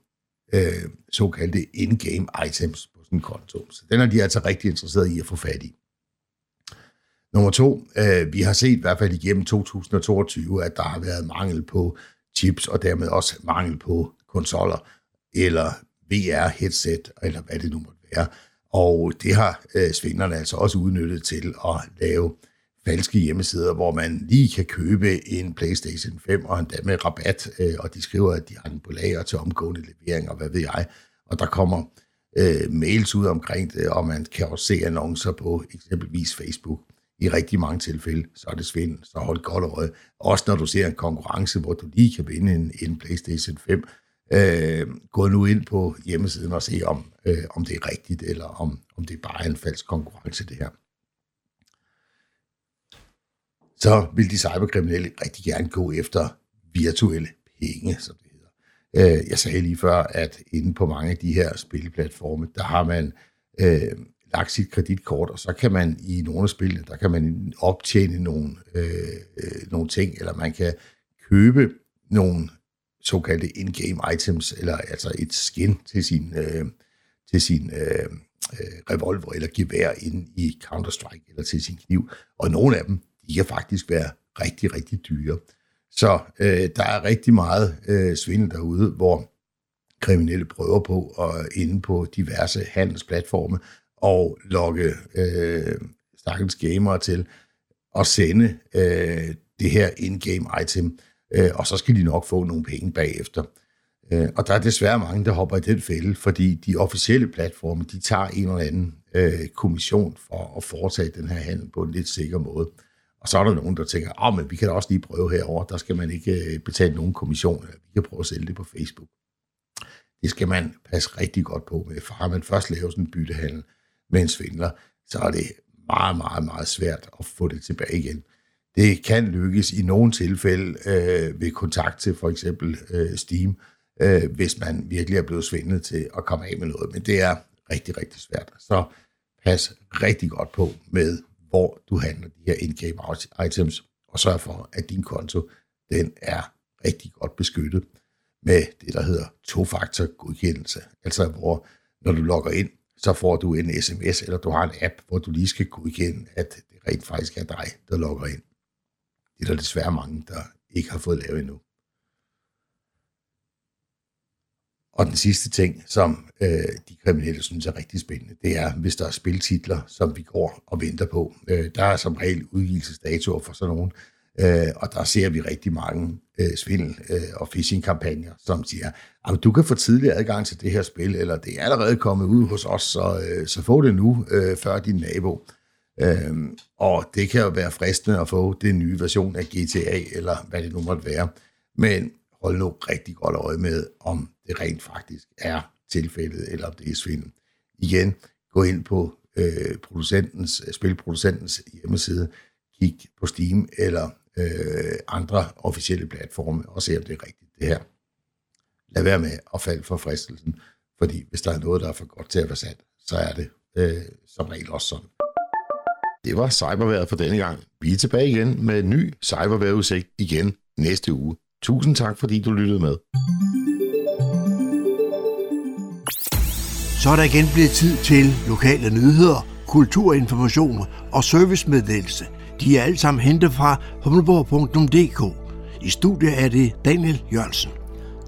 øh, såkaldte in-game items på sådan en konto. Så den er de altså rigtig interesseret i at få fat i. Nummer to, øh, vi har set i hvert fald igennem 2022, at der har været mangel på chips, og dermed også mangel på konsoller, eller VR-headset, eller hvad det nu måtte være. Og det har øh, svindlerne altså også udnyttet til at lave falske hjemmesider, hvor man lige kan købe en PlayStation 5, og endda med rabat, øh, og de skriver, at de har den på lager til omgående levering, og hvad ved jeg. Og der kommer øh, mails ud omkring det, og man kan også se annoncer på eksempelvis Facebook i rigtig mange tilfælde, så er det svindel, så hold godt øje. Også når du ser en konkurrence, hvor du lige kan vinde en, en PlayStation 5, øh, gå nu ind på hjemmesiden og se, om, øh, om det er rigtigt, eller om, om det bare er en falsk konkurrence, det her. Så vil de cyberkriminelle rigtig gerne gå efter virtuelle penge, som det hedder. Øh, jeg sagde lige før, at inde på mange af de her spilplatforme, der har man øh, lagt sit kreditkort, og så kan man i nogle af spillene, der kan man optjene nogle, øh, øh, nogle ting, eller man kan købe nogle såkaldte in-game items, eller altså et skin til sin, øh, til sin øh, øh, revolver eller gevær ind i Counter-Strike eller til sin kniv. Og nogle af dem, de kan faktisk være rigtig, rigtig dyre. Så øh, der er rigtig meget øh, svindel derude, hvor kriminelle prøver på at inde på diverse handelsplatforme og lokke øh, stakkels gamere til at sende øh, det her in-game item, øh, og så skal de nok få nogle penge bagefter. Øh, og der er desværre mange, der hopper i den fælde, fordi de officielle platforme, de tager en eller anden øh, kommission for at foretage den her handel på en lidt sikker måde. Og så er der nogen, der tænker, at men vi kan da også lige prøve herover. der skal man ikke øh, betale nogen kommission, eller vi kan prøve at sælge det på Facebook. Det skal man passe rigtig godt på med, for har man først lavet sådan en byttehandel med en svindler, så er det meget, meget, meget svært at få det tilbage igen. Det kan lykkes i nogle tilfælde øh, ved kontakt til for eksempel øh, Steam, øh, hvis man virkelig er blevet svindlet til at komme af med noget. Men det er rigtig, rigtig svært. Så pas rigtig godt på med, hvor du handler de her in-game items, og sørg for, at din konto den er rigtig godt beskyttet med det, der hedder to-faktor godkendelse. Altså hvor, når du logger ind, så får du en sms, eller du har en app, hvor du lige skal godkende, at det rent faktisk er dig, der logger ind. Det er der desværre mange, der ikke har fået lavet endnu. Og den sidste ting, som øh, de kriminelle synes er rigtig spændende, det er, hvis der er spiltitler, som vi går og venter på. Øh, der er som regel udgivelsesdatoer for sådan nogen, øh, og der ser vi rigtig mange øh, svindel- øh, og phishing-kampagner, som siger, at du kan få tidlig adgang til det her spil, eller det er allerede kommet ud hos os, så, øh, så få det nu, øh, før din nabo. Øh, og det kan jo være fristende at få den nye version af GTA, eller hvad det nu måtte være. Men holde nu rigtig godt øje med, om det rent faktisk er tilfældet, eller om det er svindel. Igen, gå ind på øh, producentens, øh, spilproducentens hjemmeside, kig på Steam eller øh, andre officielle platforme, og se, om det er rigtigt det her. Lad være med at falde for fristelsen, fordi hvis der er noget, der er for godt til at være sandt, så er det øh, som regel også sådan. Det var cyberværet for denne gang. Vi er tilbage igen med en ny cyberværetudsigt igen næste uge. Tusind tak, fordi du lyttede med. Så er der igen blevet tid til lokale nyheder, kulturinformation og servicemeddelelse. De er alle sammen hentet fra humleborg.dk. I studiet er det Daniel Jørgensen.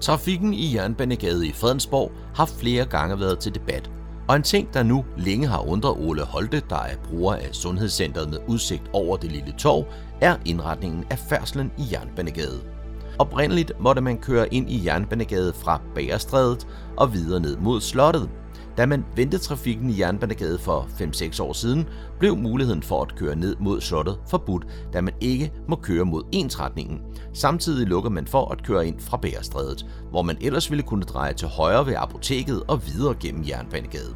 Trafikken i Jernbanegade i Fredensborg har flere gange været til debat. Og en ting, der nu længe har undret Ole Holte, der er bruger af Sundhedscentret med udsigt over det lille torv, er indretningen af færdslen i Jernbanegade. Oprindeligt måtte man køre ind i Jernbanegade fra Bagerstrædet og videre ned mod slottet. Da man vendte trafikken i Jernbanegade for 5-6 år siden, blev muligheden for at køre ned mod slottet forbudt, da man ikke må køre mod ensretningen. Samtidig lukker man for at køre ind fra Bagerstrædet, hvor man ellers ville kunne dreje til højre ved apoteket og videre gennem Jernbanegade.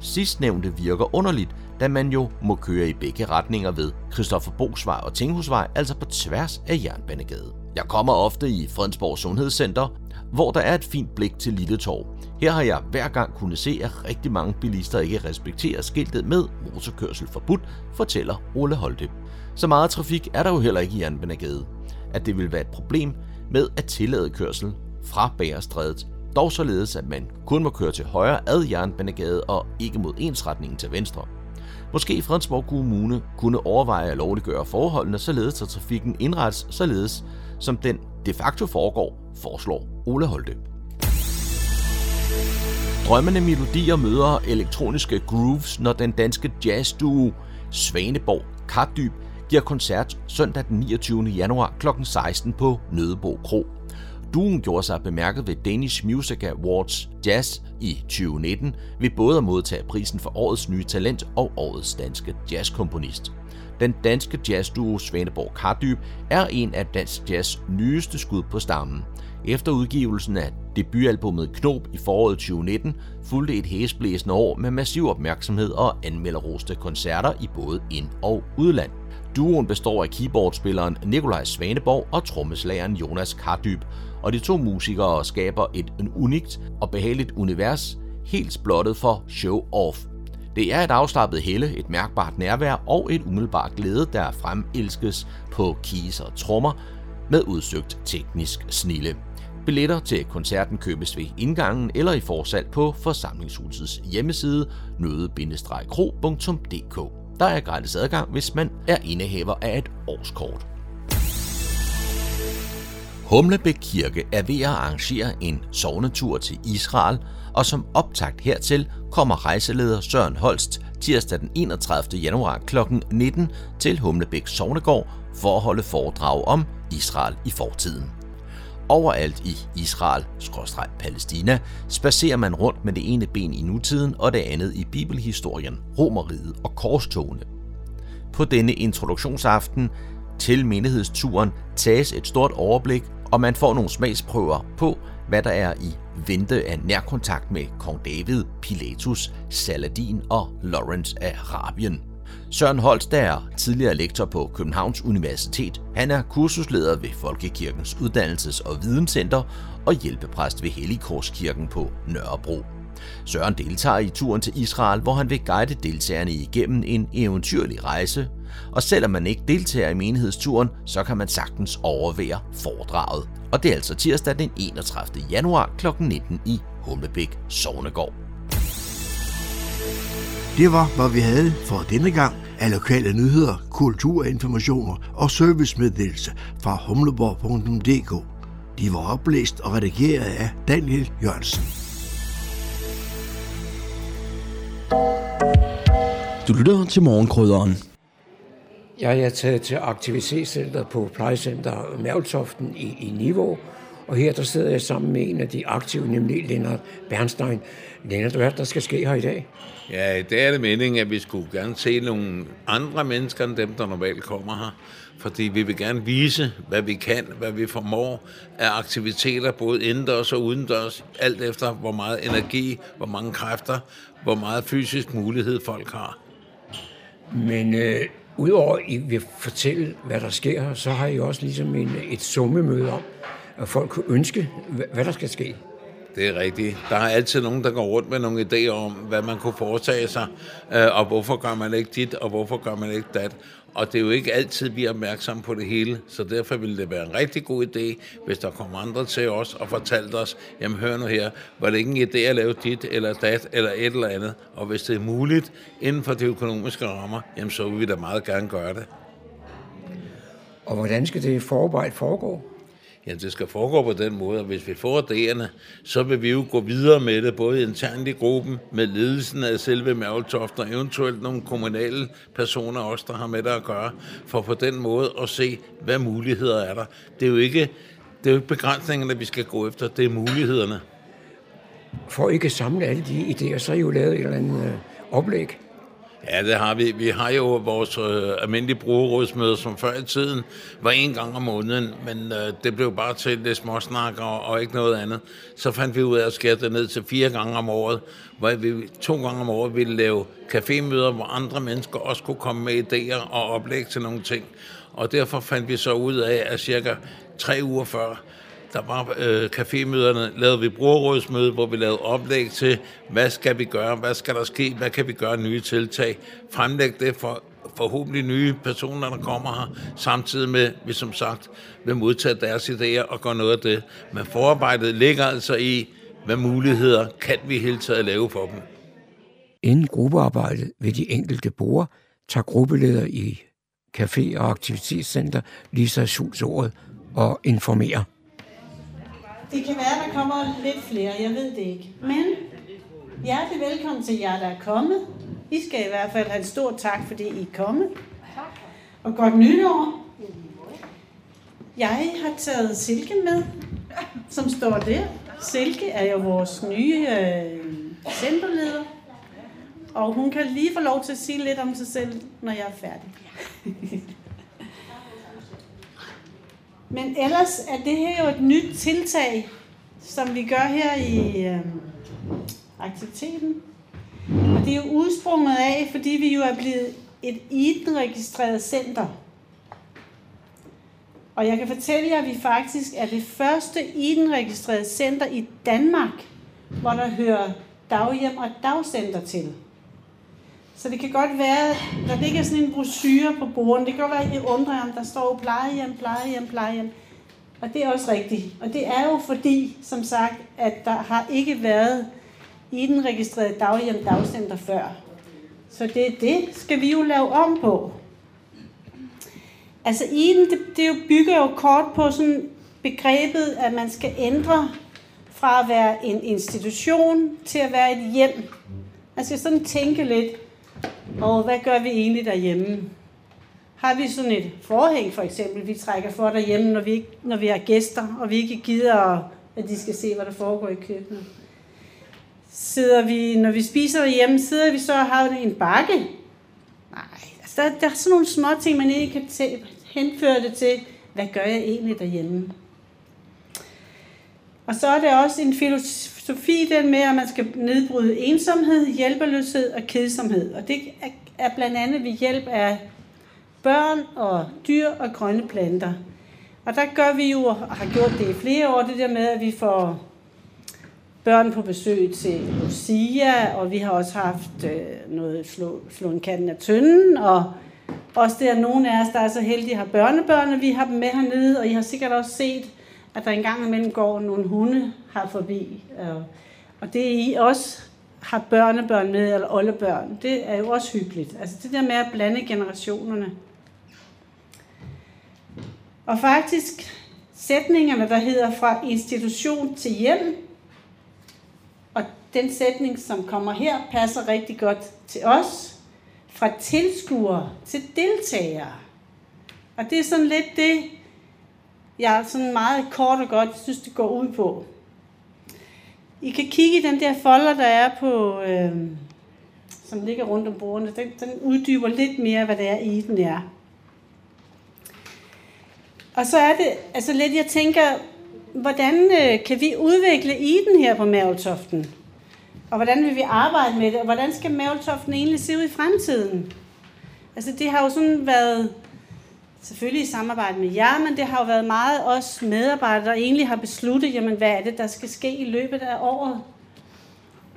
Sidstnævnte virker underligt, da man jo må køre i begge retninger ved Christoffer Bogsvej og Tinghusvej, altså på tværs af Jernbanegade. Jeg kommer ofte i Fredensborg Sundhedscenter, hvor der er et fint blik til Lille Torv. Her har jeg hver gang kunne se, at rigtig mange bilister ikke respekterer skiltet med motorkørsel forbudt, fortæller Ole Holte. Så meget trafik er der jo heller ikke i Jernbanegade, at det vil være et problem med at tillade kørsel fra Bagerstrædet, dog således at man kun må køre til højre ad Jernbanegade og ikke mod ensretningen til venstre. Måske Fredensborg Kommune kunne overveje at lovliggøre forholdene, således at trafikken indrettes således, som den de facto foregår, foreslår Ole Holte. Drømmende melodier møder elektroniske grooves, når den danske jazzduo Svaneborg Kardyb giver koncert søndag den 29. januar kl. 16 på Nødebo Kro. Duen gjorde sig bemærket ved Danish Music Awards Jazz i 2019 ved både at modtage prisen for årets nye talent og årets danske jazzkomponist. Den danske jazzduo Svaneborg Kardyb er en af dansk jazz nyeste skud på stammen. Efter udgivelsen af debutalbummet Knob i foråret 2019 fulgte et hæsblæsende år med massiv opmærksomhed og anmelderoste koncerter i både ind- og udland. Duoen består af keyboardspilleren Nikolaj Svaneborg og trommeslageren Jonas Kardyb, og de to musikere skaber et unikt og behageligt univers, helt blottet for show-off. Det er et afslappet helle, et mærkbart nærvær og et umiddelbart glæde, der fremelskes på keys og trommer med udsøgt teknisk snille. Billetter til koncerten købes ved indgangen eller i forsalg på forsamlingshusets hjemmeside nøde-kro.dk. Der er gratis adgang, hvis man er indehaver af et årskort. Humlebæk Kirke er ved at arrangere en sovnetur til Israel, og som optakt hertil kommer rejseleder Søren Holst tirsdag den 31. januar kl. 19 til Humlebæk Sovnegård for at holde foredrag om Israel i fortiden. Overalt i Israel-Palæstina spacerer man rundt med det ene ben i nutiden og det andet i bibelhistorien, romeriet og korstogene. På denne introduktionsaften til menighedsturen tages et stort overblik, og man får nogle smagsprøver på, hvad der er i vente af nærkontakt med kong David, Pilatus, Saladin og Lawrence af Arabien. Søren Holst er tidligere lektor på Københavns Universitet. Han er kursusleder ved Folkekirkens Uddannelses- og Videnscenter og hjælpepræst ved Helligkorskirken på Nørrebro. Søren deltager i turen til Israel, hvor han vil guide deltagerne igennem en eventyrlig rejse. Og selvom man ikke deltager i menighedsturen, så kan man sagtens overvære foredraget. Og det er altså tirsdag den 31. januar kl. 19 i Humlebæk Sognegård. Det var, hvad vi havde for denne gang af lokale nyheder, kulturinformationer og servicemeddelelse fra humleborg.dk. De var oplæst og redigeret af Daniel Jørgensen. Du lytter til morgenkrydderen. Jeg er taget til aktivitetscenter på plejecenter Mærveltoften i, i Niveau, og her der sidder jeg sammen med en af de aktive, nemlig Lennart Bernstein. Lennart, hvad er der skal ske her i dag? Ja, i dag er det meningen, at vi skulle gerne se nogle andre mennesker end dem, der normalt kommer her. Fordi vi vil gerne vise, hvad vi kan, hvad vi formår af aktiviteter, både indendørs og udendørs, alt efter hvor meget energi, hvor mange kræfter, hvor meget fysisk mulighed folk har. Men øh, udover at I vil fortælle, hvad der sker så har I også ligesom en, et summemøde om, at folk kunne ønske, hvad, hvad der skal ske. Det er rigtigt. Der er altid nogen, der går rundt med nogle idéer om, hvad man kunne foretage sig, øh, og hvorfor gør man ikke dit, og hvorfor gør man ikke dat. Og det er jo ikke altid, vi er opmærksomme på det hele, så derfor ville det være en rigtig god idé, hvis der kom andre til os og fortalte os, jamen hør nu her, var det ikke en idé at lave dit eller dat eller et eller andet, og hvis det er muligt inden for de økonomiske rammer, jamen så vil vi da meget gerne gøre det. Og hvordan skal det forarbejde foregå? Ja, det skal foregå på den måde, hvis vi får idéerne, så vil vi jo gå videre med det, både internt i gruppen, med ledelsen af selve Mærveltoft, og eventuelt nogle kommunale personer også, der har med det at gøre, for på den måde at se, hvad muligheder er der. Det er jo ikke, det er jo ikke begrænsningerne, vi skal gå efter, det er mulighederne. For ikke at samle alle de idéer, så har I jo lavet et eller andet øh, oplæg. Ja, det har vi. Vi har jo vores øh, almindelige brugerrådsmøde, som før i tiden var en gang om måneden, men øh, det blev bare til lidt småsnak og, og ikke noget andet. Så fandt vi ud af at skære det ned til fire gange om året, hvor vi to gange om året ville lave cafémøder, hvor andre mennesker også kunne komme med idéer og oplæg til nogle ting. Og derfor fandt vi så ud af, at cirka tre uger før, der var øh, cafémøderne, lavede vi brugerrådsmøde, hvor vi lavede oplæg til, hvad skal vi gøre, hvad skal der ske, hvad kan vi gøre nye tiltag, fremlægge det for forhåbentlig nye personer, der kommer her, samtidig med, vi som sagt vil modtage deres idéer og gøre noget af det. Men forarbejdet ligger altså i, hvad muligheder kan vi hele taget lave for dem. Inden gruppearbejdet ved de enkelte borde, tager gruppeleder i café- og aktivitetscenter Lisa Schultz ordet og informerer. Det kan være, der kommer lidt flere, jeg ved det ikke. Men hjertelig velkommen til jer, der er kommet. I skal i hvert fald have en stor tak, fordi I er kommet. Og godt nytår. Jeg har taget Silke med, som står der. Silke er jo vores nye øh, centerleder. Og hun kan lige få lov til at sige lidt om sig selv, når jeg er færdig. Men ellers er det her jo et nyt tiltag, som vi gør her i øh, aktiviteten. Og det er jo udsprunget af, fordi vi jo er blevet et IDEN-registreret center. Og jeg kan fortælle jer, at vi faktisk er det første IDEN-registrerede center i Danmark, hvor der hører daghjem og dagcenter til. Så det kan godt være, der ligger sådan en brochure på bordet. Det kan godt være, at I undrer, om der står plejehjem, plejehjem, plejehjem. Og det er også rigtigt. Og det er jo fordi, som sagt, at der har ikke været i den registrerede daghjem dagcenter før. Så det, det skal vi jo lave om på. Altså Eden, det, det jo bygger jo kort på sådan begrebet, at man skal ændre fra at være en institution til at være et hjem. Man skal sådan tænke lidt, og hvad gør vi egentlig derhjemme? Har vi sådan et forhæng for eksempel, vi trækker for derhjemme, når vi, ikke, når vi har gæster, og vi ikke gider, at de skal se, hvad der foregår i køkkenet? Sidder vi, når vi spiser derhjemme, sidder vi så og har en bakke? Nej, altså der, der er sådan nogle små ting, man ikke kan tæ- henføre det til, hvad gør jeg egentlig derhjemme? Og så er det også en filosofi den med, at man skal nedbryde ensomhed, hjælpeløshed og kedsomhed. Og det er blandt andet ved hjælp af børn og dyr og grønne planter. Og der gør vi jo, og har gjort det i flere år, det der med, at vi får børn på besøg til Lucia, og vi har også haft øh, noget slå, slå en katten af tynden, og også der nogle af os, der er så heldige har børnebørn, og vi har dem med hernede, og I har sikkert også set, at der engang imellem går nogle hunde her forbi. Øh, og det I også har børnebørn med, eller oldebørn, det er jo også hyggeligt. Altså det der med at blande generationerne. Og faktisk sætningerne, der hedder fra institution til hjem, og den sætning, som kommer her, passer rigtig godt til os. Fra tilskuere til deltagere. Og det er sådan lidt det, jeg sådan meget kort og godt synes, det går ud på. I kan kigge i den der folder, der er på, øh, som ligger rundt om bordene. Den, den uddyber lidt mere, hvad det er i den er. Og så er det altså lidt, jeg tænker, hvordan øh, kan vi udvikle i den her på Mavltoften? Og hvordan vil vi arbejde med det? Og hvordan skal Mavltoften egentlig se ud i fremtiden? Altså det har jo sådan været, selvfølgelig i samarbejde med jer, men det har jo været meget os medarbejdere, der egentlig har besluttet, jamen hvad er det, der skal ske i løbet af året.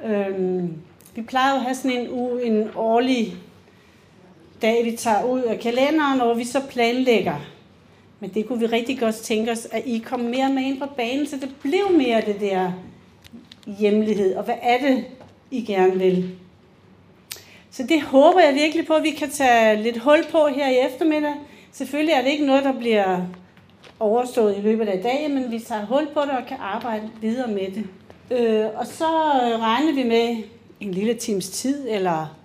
Øhm, vi plejer jo at have sådan en, uge, en årlig dag, vi tager ud af kalenderen, hvor vi så planlægger. Men det kunne vi rigtig godt tænke os, at I kom mere med ind på banen, så det blev mere det der hjemlighed. Og hvad er det, I gerne vil? Så det håber jeg virkelig på, at vi kan tage lidt hul på her i eftermiddag. Selvfølgelig er det ikke noget, der bliver overstået i løbet af dagen, men vi tager hul på det og kan arbejde videre med det. Øh, og så øh, regner vi med en lille times tid, eller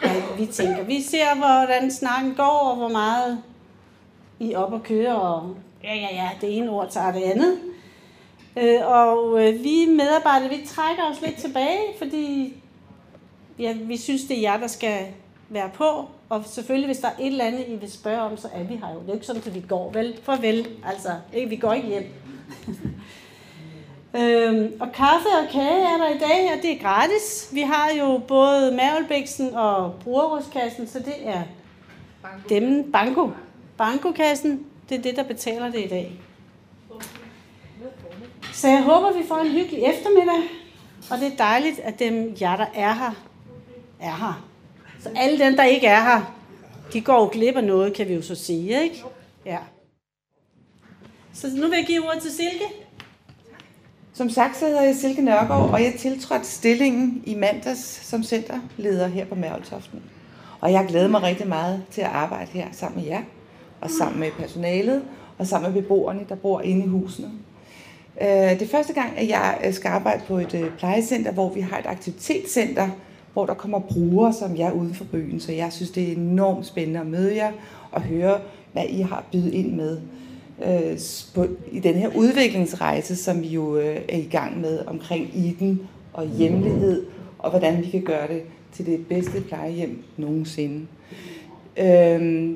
hvad vi tænker. Vi ser, hvordan snakken går, og hvor meget I er op og køre, og ja, ja, ja, det ene ord tager det andet. Øh, og øh, vi medarbejdere, vi trækker os lidt tilbage, fordi ja, vi synes, det er jer, der skal være på. Og selvfølgelig, hvis der er et eller andet, I vil spørge om, så er vi her jo. Det er ikke sådan, at vi går vel. Farvel. Altså, ikke, vi går ikke hjem. øhm, og kaffe og kage er der i dag, og det er gratis. Vi har jo både Mærvelbæksen og brugerrådskassen, så det er dem, banko. Bankokassen, det er det, der betaler det i dag. Så jeg håber, vi får en hyggelig eftermiddag. Og det er dejligt, at dem jer, der er her, er her. Så alle dem, der ikke er her, de går jo glip af noget, kan vi jo så sige, ikke? Ja. Så nu vil jeg give ordet til Silke. Som sagt, så hedder jeg Silke Nørgaard, og jeg tiltrådte stillingen i mandags som centerleder her på Mærveltoften. Og jeg glæder mig rigtig meget til at arbejde her sammen med jer, og sammen med personalet, og sammen med beboerne, der bor inde i husene. Øh, det er første gang, at jeg skal arbejde på et øh, plejecenter, hvor vi har et aktivitetscenter, hvor der kommer brugere, som jeg er uden for byen. Så jeg synes, det er enormt spændende at møde jer og høre, hvad I har bydet ind med øh, på, i den her udviklingsrejse, som vi jo øh, er i gang med omkring Iden og hjemlighed, og hvordan vi kan gøre det til det bedste plejehjem nogensinde. Øh,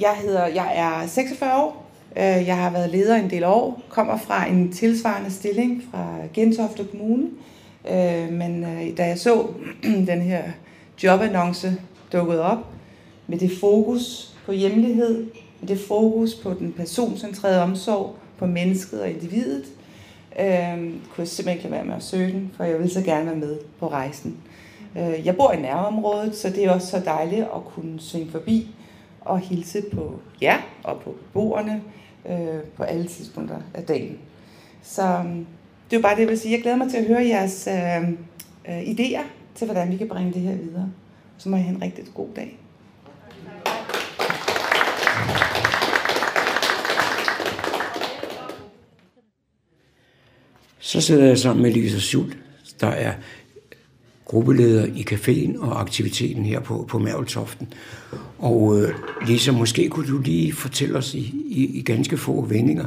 jeg hedder, jeg er 46 år. Øh, jeg har været leder en del år, kommer fra en tilsvarende stilling fra Gentofte Kommune, Øh, Øh, men øh, da jeg så den her jobannonce dukket op, med det fokus på hjemlighed, med det fokus på den personcentrerede omsorg, på mennesket og individet, øh, kunne jeg simpelthen ikke lade være med at søge den, for jeg vil så gerne være med på rejsen. Øh, jeg bor i nærområdet, så det er også så dejligt at kunne svinge forbi og hilse på jer og på beboerne øh, på alle tidspunkter af dagen. Så øhm, det er bare det, jeg vil sige. Jeg glæder mig til at høre jeres øh, øh, idéer til, hvordan vi kan bringe det her videre. Så må I have en rigtig god dag. Så sidder jeg sammen med Lisa Schult, der er gruppeleder i caféen og aktiviteten her på, på Mærveltoften. Og øh, Lisa, måske kunne du lige fortælle os i, i, i ganske få vendinger,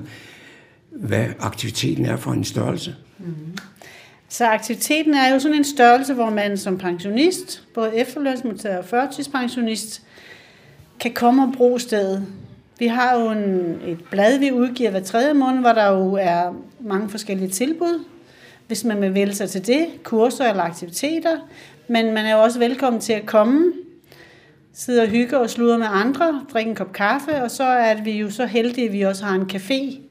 hvad aktiviteten er for en størrelse? Mm-hmm. Så aktiviteten er jo sådan en størrelse, hvor man som pensionist, både efterlønsmodtager og førtidspensionist, kan komme og bruge stedet. Vi har jo en, et blad, vi udgiver hver tredje måned, hvor der jo er mange forskellige tilbud, hvis man vil vælge sig til det, kurser eller aktiviteter. Men man er jo også velkommen til at komme, sidde og hygge og sludre med andre, drikke en kop kaffe, og så er vi jo så heldige, at vi også har en café,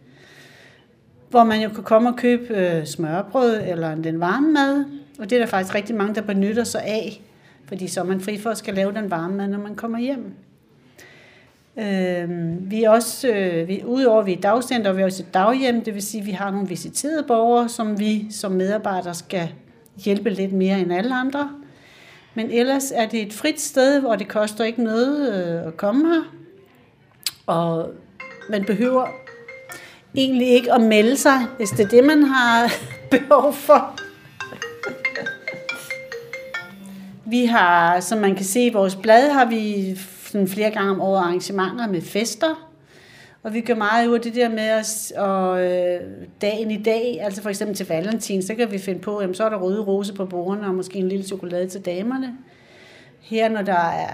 hvor man jo kan komme og købe øh, smørbrød eller den varme mad. Og det er der faktisk rigtig mange, der benytter sig af, fordi så er man fri for at skal lave den varme mad, når man kommer hjem. Øh, vi er også, øh, vi, udover at vi er dagcenter, vi er også et daghjem, det vil sige, at vi har nogle visiterede borgere, som vi som medarbejdere skal hjælpe lidt mere end alle andre. Men ellers er det et frit sted, hvor det koster ikke noget øh, at komme her. Og man behøver egentlig ikke at melde sig, hvis det er det, man har behov for. Vi har, som man kan se i vores blad, har vi sådan flere gange om året arrangementer med fester. Og vi gør meget ud af det der med os, og øh, dagen i dag, altså for eksempel til valentin, så kan vi finde på, jamen så er der røde rose på bordene, og måske en lille chokolade til damerne. Her, når der er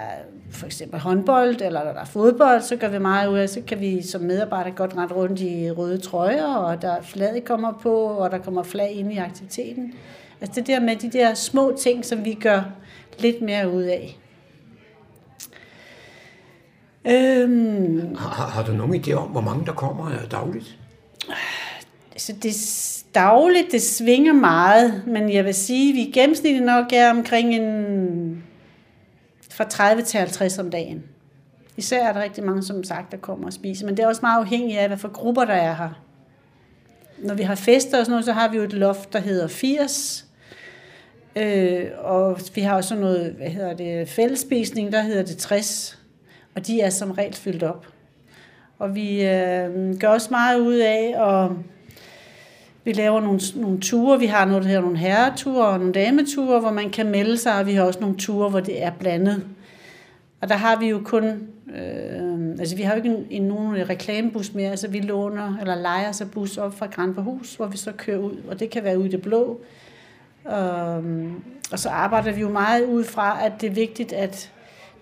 for eksempel håndbold, eller når der er fodbold, så gør vi meget ud af, så kan vi som medarbejder godt rette rundt i røde trøjer, og der flaget kommer på, og der kommer flag ind i aktiviteten. Altså det der med de der små ting, som vi gør lidt mere ud af. Øhm, har, har du nogen idé om, hvor mange der kommer dagligt? Så det dagligt, det svinger meget, men jeg vil sige, at vi gennemsnitligt nok er omkring en fra 30 til 50 om dagen. Især er der rigtig mange, som sagt, der kommer og spiser, men det er også meget afhængigt af, hvad for grupper der er her. Når vi har fester og sådan noget, så har vi jo et loft, der hedder 80, øh, og vi har også noget, hvad hedder det, fællesspisning, der hedder det 60, og de er som regel fyldt op. Og vi øh, gør også meget ud af, og vi laver nogle, nogle ture. Vi har noget, der hedder nogle herreture og nogle dameture, hvor man kan melde sig, og vi har også nogle ture, hvor det er blandet. Og der har vi jo kun, øh, altså vi har jo ikke en, en, nogen reklamebus mere, altså vi låner eller leger så bus op fra Granberhus, hvor vi så kører ud, og det kan være ude i det blå. Og, og så arbejder vi jo meget ud fra, at det er vigtigt, at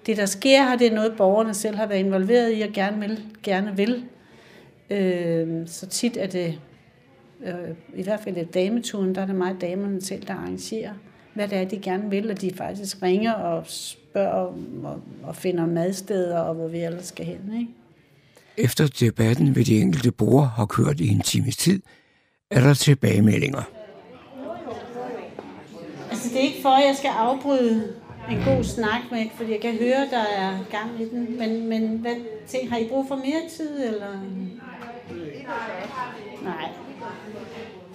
det, der sker her, det er noget, borgerne selv har været involveret i og gerne vil. Gerne vil. Øh, så tit er det, øh, i hvert fald i dameturen, der er det meget damerne selv, der arrangerer, hvad det er, de gerne vil, og de faktisk ringer og spørger og, og finder madsteder, og hvor vi ellers skal hen. Ikke? Efter debatten ved de enkelte borgere har kørt i en times tid, er der tilbagemeldinger. Altså, det er ikke for, at jeg skal afbryde en god snak med, fordi jeg kan høre, der er gang i den. Men, men hvad ting, har I brug for mere tid, eller? Nej.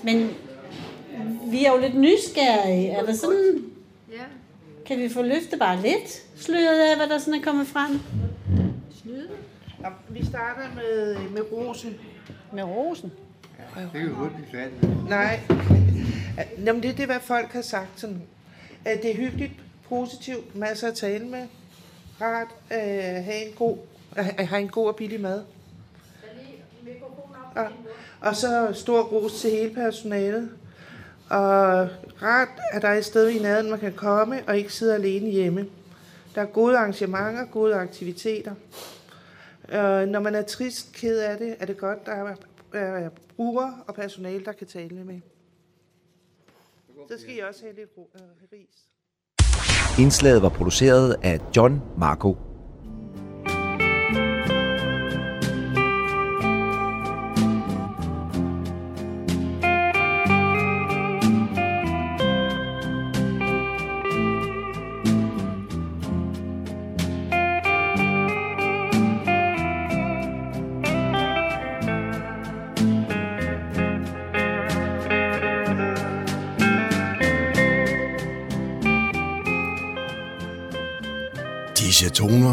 Men vi er jo lidt nysgerrige. Er der sådan... Ja. Kan vi få løftet bare lidt sløret af, hvad der sådan er kommet frem? Snyde? Ja, vi starter med, med rosen. Med rosen? Ja, det er jo hurtigt færdigt. Nej. Jamen, det er det, hvad folk har sagt. Sådan, at det er hyggeligt positivt, masser at tale med, rart øh, have en god, øh, have en god og billig mad. Og, og så stor ros til hele personalet. Og rart, at der er et sted i naden, man kan komme og ikke sidde alene hjemme. Der er gode arrangementer, gode aktiviteter. Øh, når man er trist, ked af det, er det godt, der er, er brugere og personale, der kan tale med. Så skal I også have lidt ro, øh, ris. Indslaget var produceret af John Marco. thank you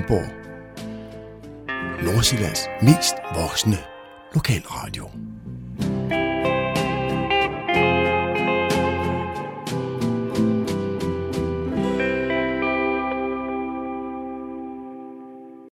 Radio